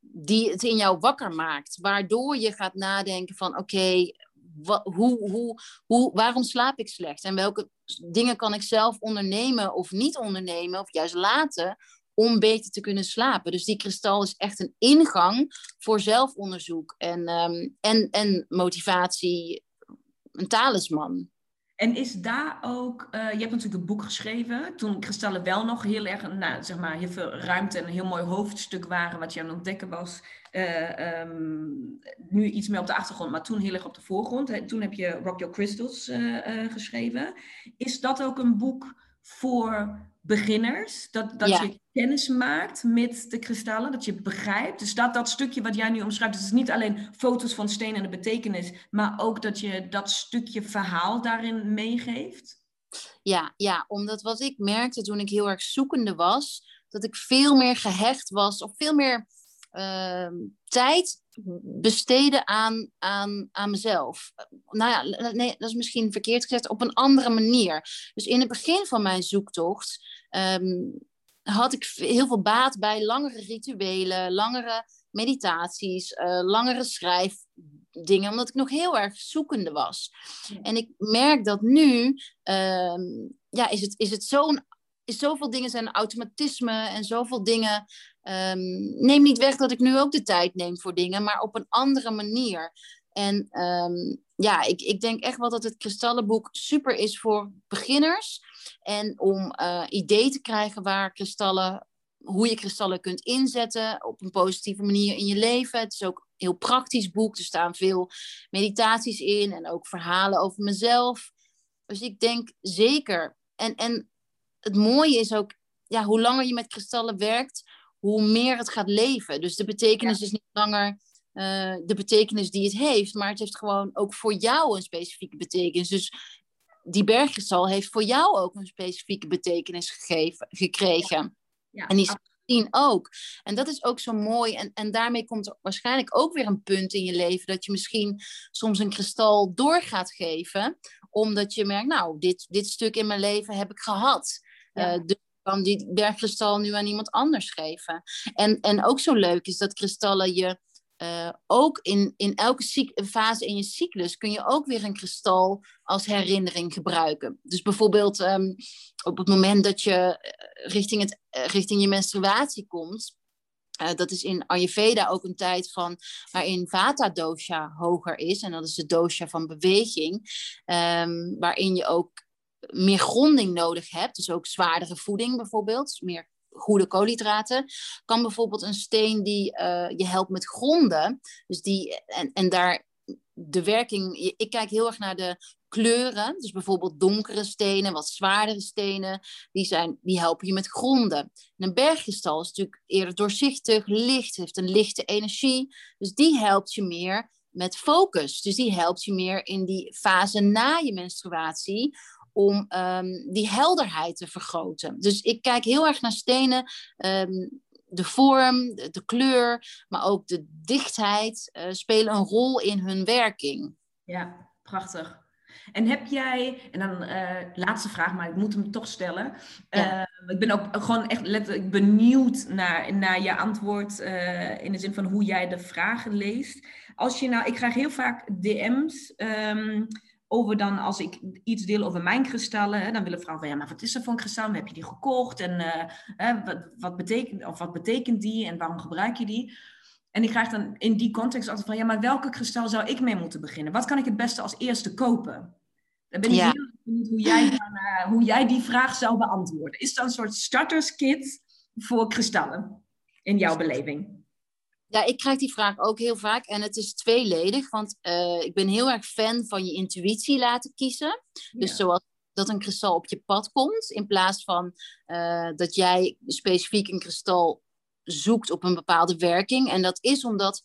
die het in jou wakker maakt. Waardoor je gaat nadenken van oké, okay, hoe, hoe, hoe, waarom slaap ik slecht? En welke dingen kan ik zelf ondernemen of niet ondernemen, of juist laten, om beter te kunnen slapen? Dus die kristal is echt een ingang voor zelfonderzoek en, um, en, en motivatie, een talisman. En is daar ook, uh, je hebt natuurlijk een boek geschreven, toen kristallen wel nog heel erg, nou, zeg maar, heel veel ruimte en een heel mooi hoofdstuk waren, wat je aan het ontdekken was. Uh, um, nu iets meer op de achtergrond, maar toen heel erg op de voorgrond. Toen heb je Rock Your Crystals uh, geschreven. Is dat ook een boek voor beginners? Dat, dat je kennis maakt met de kristallen, dat je begrijpt. Dus dat, dat stukje wat jij nu omschrijft, dus het is niet alleen foto's van steen en de betekenis, maar ook dat je dat stukje verhaal daarin meegeeft? Ja, ja, omdat wat ik merkte toen ik heel erg zoekende was, dat ik veel meer gehecht was, of veel meer tijd besteden aan, aan, aan mezelf. Nou ja, nee, dat is misschien verkeerd gezegd, op een andere manier. Dus in het begin van mijn zoektocht um, had ik heel veel baat bij langere rituelen, langere meditaties, uh, langere schrijfdingen, omdat ik nog heel erg zoekende was. En ik merk dat nu, um, ja, is het, is het zo'n is zoveel dingen zijn automatisme en zoveel dingen. Um, neem niet weg dat ik nu ook de tijd neem voor dingen, maar op een andere manier. En um, ja, ik, ik denk echt wel dat het kristallenboek super is voor beginners. En om uh, idee te krijgen waar kristallen, hoe je kristallen kunt inzetten op een positieve manier in je leven. Het is ook een heel praktisch boek. Er staan veel meditaties in en ook verhalen over mezelf. Dus ik denk zeker. En, en het mooie is ook, ja, hoe langer je met kristallen werkt, hoe meer het gaat leven. Dus de betekenis is niet langer uh, de betekenis die het heeft, maar het heeft gewoon ook voor jou een specifieke betekenis. Dus die berggristal heeft voor jou ook een specifieke betekenis gegeven, gekregen. Ja. En die zien ook. En dat is ook zo mooi. En, en daarmee komt er waarschijnlijk ook weer een punt in je leven dat je misschien soms een kristal door gaat geven, omdat je merkt, nou, dit, dit stuk in mijn leven heb ik gehad. Ja. Uh, dus kan die bergkristal nu aan iemand anders geven. En, en ook zo leuk is dat kristallen je uh, ook in, in elke fase in je cyclus kun je ook weer een kristal als herinnering gebruiken. Dus bijvoorbeeld um, op het moment dat je eh, richting, het, richting je menstruatie komt. Dat is in Ayurveda ook een tijd van waarin Vata dosha hoger is. En dat is de dosha van beweging. Um, waarin je ook meer gronding nodig hebt, dus ook zwaardere voeding bijvoorbeeld, meer goede koolhydraten, kan bijvoorbeeld een steen die uh, je helpt met gronden, dus die, en, en daar de werking, ik kijk heel erg naar de kleuren, dus bijvoorbeeld donkere stenen, wat zwaardere stenen, die, zijn, die helpen je met gronden. En een berggestal is natuurlijk eerder doorzichtig, licht, heeft een lichte energie, dus die helpt je meer met focus. Dus die helpt je meer in die fase na je menstruatie om um, die helderheid te vergroten. Dus ik kijk heel erg naar stenen. Um, de vorm, de, de, kleur, maar ook de dichtheid uh, spelen een rol in hun werking. Ja, prachtig. En heb jij, en dan uh, laatste vraag, maar ik moet hem toch stellen. Ja. Uh, ik ben ook gewoon echt letterlijk benieuwd naar, naar je antwoord uh, in de zin van hoe jij de vragen leest. Als je nou, ik krijg heel vaak DM's. Um, over dan als ik iets deel over mijn kristallen, hè, dan willen vrouwen van ja, maar wat is er voor een kristal? Heb je die gekocht? En uh, wat, wat, betekent, of wat betekent die en waarom gebruik je die? En ik krijg dan in die context altijd van ja, maar welke kristal zou ik mee moeten beginnen? Wat kan ik het beste als eerste kopen? Dan ben ik ja. heel benieuwd hoe jij, dan, uh, hoe jij die vraag zou beantwoorden. Is dat een soort starterskit voor kristallen? in jouw beleving? Ja, ik krijg die vraag ook heel vaak en het is tweeledig, want uh, ik ben heel erg fan van je intuïtie laten kiezen. Dus zoals dat een kristal op je pad komt, in plaats van uh, dat jij specifiek een kristal zoekt op een bepaalde werking. En dat is omdat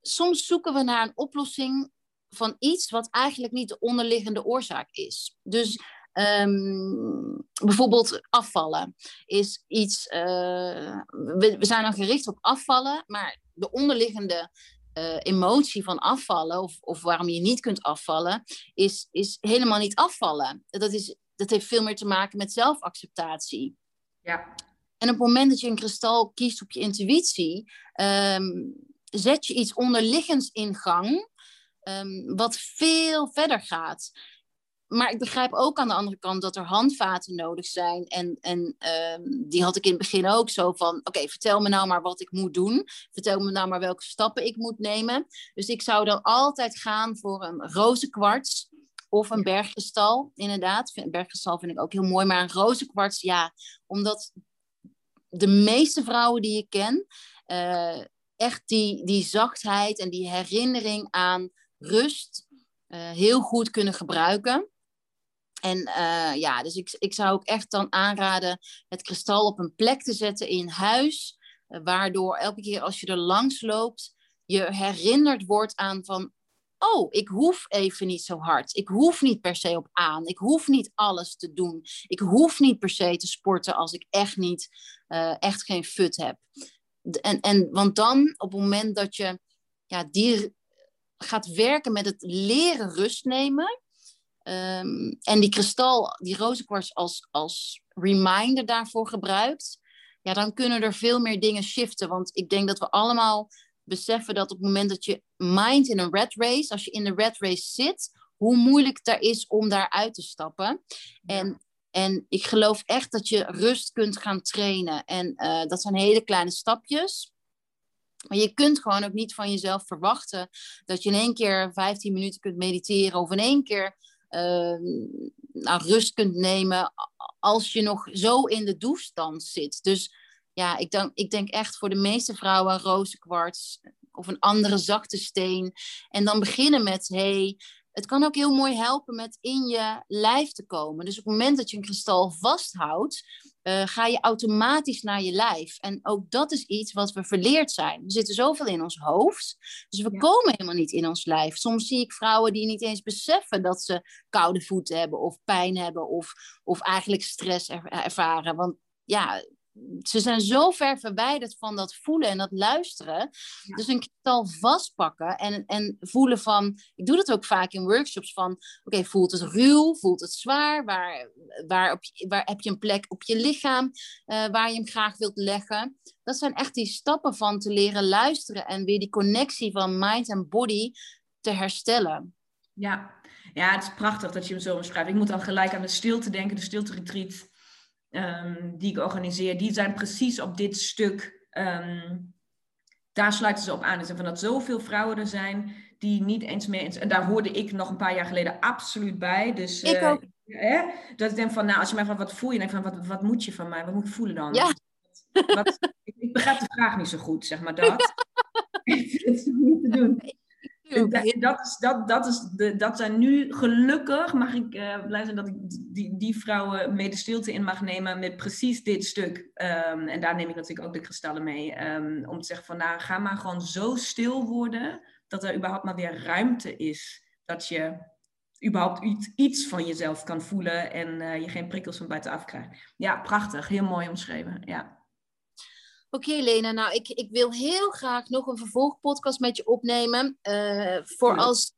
soms zoeken we naar een oplossing van iets wat eigenlijk niet de onderliggende oorzaak is. Dus um, bijvoorbeeld afvallen is iets. Uh, we, we, zijn dan gericht op afvallen, maar de onderliggende uh, emotie van afvallen, of, of waarom je niet kunt afvallen, is, is helemaal niet afvallen. Dat, is, dat heeft veel meer te maken met zelfacceptatie. Ja. En op het moment dat je een kristal kiest op je intuïtie, um, zet je iets onderliggends in gang, um, wat veel verder gaat. Maar ik begrijp ook aan de andere kant dat er handvaten nodig zijn. En, en um, die had ik in het begin ook zo van: oké, vertel me nou maar wat ik moet doen. Vertel me nou maar welke stappen ik moet nemen. Dus ik zou dan altijd gaan voor een rozenkwarts of een bergkristal, inderdaad. Bergkristal vind ik ook heel mooi, maar een rozenkwarts, ja, omdat de meeste vrouwen die ik ken, uh, echt die, die zachtheid en die herinnering aan rust uh, heel goed kunnen gebruiken. En uh, ja, dus ik, ik zou ook echt dan aanraden het kristal op een plek te zetten in huis, waardoor elke keer als je er langs loopt, je herinnerd wordt aan van, oh, ik hoef even niet zo hard. Ik hoef niet per se op aan. Ik hoef niet alles te doen. Ik hoef niet per se te sporten als ik echt niet, uh, echt geen fut heb. En, en, want dan, op het moment dat je ja, die gaat werken met het leren rust nemen. Um, en die kristal, die rozenkwarts als, als reminder daarvoor gebruikt. Ja, dan kunnen er veel meer dingen shiften. Want ik denk dat we allemaal beseffen dat op het moment dat je mind in een red race, als je in de red race zit, hoe moeilijk het daar is om daaruit te stappen. En, en ik geloof echt dat je rust kunt gaan trainen. En uh, dat zijn hele kleine stapjes. Maar je kunt gewoon ook niet van jezelf verwachten dat je in één keer 15 minuten kunt mediteren of in één keer nou, rust kunt nemen als je nog zo in de doestand zit. Dus ja, ik denk, ik denk echt voor de meeste vrouwen rozenkwarts of een andere zachte steen. En dan beginnen met, hey, het kan ook heel mooi helpen met in je lijf te komen. Dus op het moment dat je een kristal vasthoudt, uh, ga je automatisch naar je lijf. En ook dat is iets wat we verleerd zijn. We zitten zoveel in ons hoofd, dus we ja. komen helemaal niet in ons lijf. Soms zie ik vrouwen die niet eens beseffen dat ze koude voeten hebben of pijn hebben of, of eigenlijk stress ervaren. Want ja, ze zijn zo ver verwijderd van dat voelen en dat luisteren. Ja. Dus een kristal vastpakken en, en voelen van... Ik doe dat ook vaak in workshops van... Oké, okay, voelt het ruw? Voelt het zwaar? Waar, waar, op, waar heb je een plek op je lichaam uh, waar je hem graag wilt leggen? Dat zijn echt die stappen van te leren luisteren... en weer die connectie van mind en body te herstellen. Ja. ja, het is prachtig dat je hem zo beschrijft. Ik moet dan gelijk aan de stilte denken, de stilte retreat um, die ik organiseer, die zijn precies op dit stuk. Um, daar sluiten ze op aan. Dus van dat zoveel vrouwen er zijn die niet eens meer. En daar hoorde ik nog een paar jaar geleden absoluut bij. Dus, ik uh, ook. Hè, dat ik denk van, nou, als je mij vraagt wat voel je, dan denk ik van, wat, wat moet je van mij? Wat moet ik voelen dan? Ja. Wat, ik, ik, begrijp de vraag niet zo goed, zeg maar dat. [LAUGHS] [LAUGHS] Het is niet te doen. Dat, is, dat, dat, is de, dat zijn nu gelukkig, mag ik uh, blij zijn dat ik die, die vrouwen mee de stilte in mag nemen met precies dit stuk. Um, en daar neem ik natuurlijk ook de kristallen mee. Um, om te zeggen van nou, ga maar gewoon zo stil worden dat er überhaupt maar weer ruimte is. Dat je überhaupt iets, iets van jezelf kan voelen en uh, je geen prikkels van buitenaf krijgt. Ja, prachtig. Heel mooi omschreven. Ja. Oké, okay, Lena. Nou, ik, ik wil heel graag nog een vervolgpodcast met je opnemen. Uh, voor, als,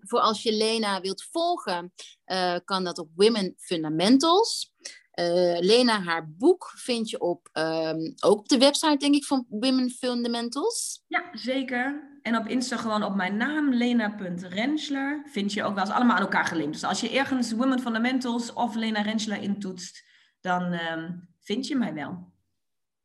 voor als je Lena wilt volgen, uh, kan dat op Women Fundamentals. Uh, Lena, haar boek vind je op, um, ook op de website, denk ik, van Women Fundamentals. Ja, zeker. En op Insta gewoon op mijn naam, lena.rensler, vind je ook wel eens allemaal aan elkaar gelinkt. Dus als je ergens Women Fundamentals of Lena Rensler intoetst, dan um, vind je mij wel.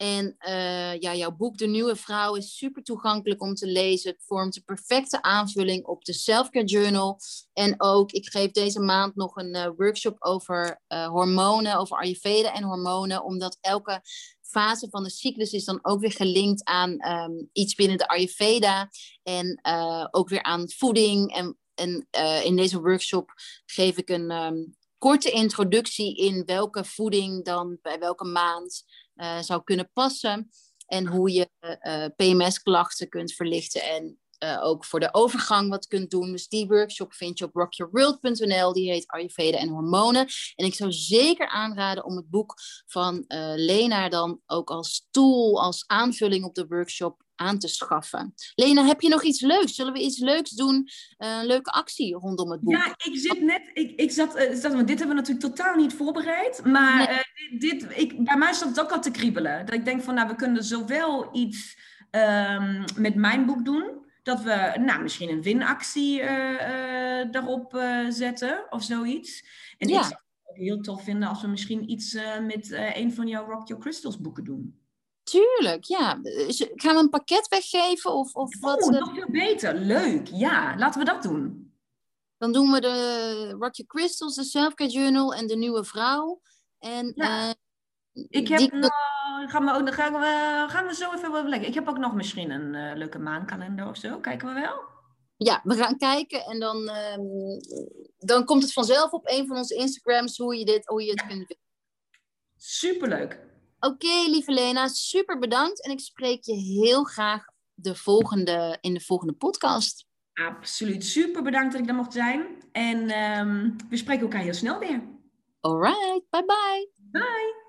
En uh, ja, jouw boek De Nieuwe Vrouw is super toegankelijk om te lezen. Het vormt de perfecte aanvulling op de Selfcare Journal. En ook, ik geef deze maand nog een uh, workshop over uh, hormonen, over Ayurveda en hormonen. Omdat elke fase van de cyclus is dan ook weer gelinkt aan ehm, iets binnen de Ayurveda. En eh, ook weer aan voeding. En, eh, in deze workshop geef ik een ehm, korte introductie in welke voeding dan bij welke maand zou kunnen passen. En hoe je PMS-klachten kunt verlichten en uh, ook voor de overgang wat kunt doen. Dus die workshop vind je op rockyourworld.nl. Die heet Ayurveda en hormonen. En ik zou zeker aanraden om het boek van uh, Lena dan ook als tool, als aanvulling op de workshop aan te schaffen. Lena, heb je nog iets leuks? Zullen we iets leuks doen? Uh, een leuke actie rondom het boek? Ja, ik zit net, ik, ik zat, uh, zat, want dit hebben we natuurlijk totaal niet voorbereid. Maar nee. dit, dit, ik, bij mij zat het ook al te kriebelen. Dat ik denk van, nou, we kunnen zowel iets um, met mijn boek doen dat we nou, misschien een winactie uh, uh, daarop uh, zetten of zoiets. En ja. ik zou het heel tof vinden als we misschien iets met een van jouw Rock Your Crystals boeken doen. Tuurlijk, ja. Gaan we een pakket weggeven of, of oh, wat? nog veel beter. Leuk, ja. Laten we dat doen. Dan doen we de Rock Your Crystals, de Selfcare Journal en de Nieuwe Vrouw. En ja. Ik heb die... nog, gaan we, ook, gaan, we, gaan we zo even overleggen. Ik heb ook nog misschien een uh, leuke maankalender of zo. Kijken we wel? Ja, we gaan kijken en dan, um, dan komt het vanzelf op een van onze Instagrams hoe je, dit, hoe je het ja. kunt vinden. Superleuk. Oké, okay, lieve Lena, super bedankt. En ik spreek je heel graag de volgende, in de volgende podcast. Absoluut. Super bedankt dat ik daar mocht zijn. En um, we spreken elkaar heel snel weer. Alright, bye bye. Bye.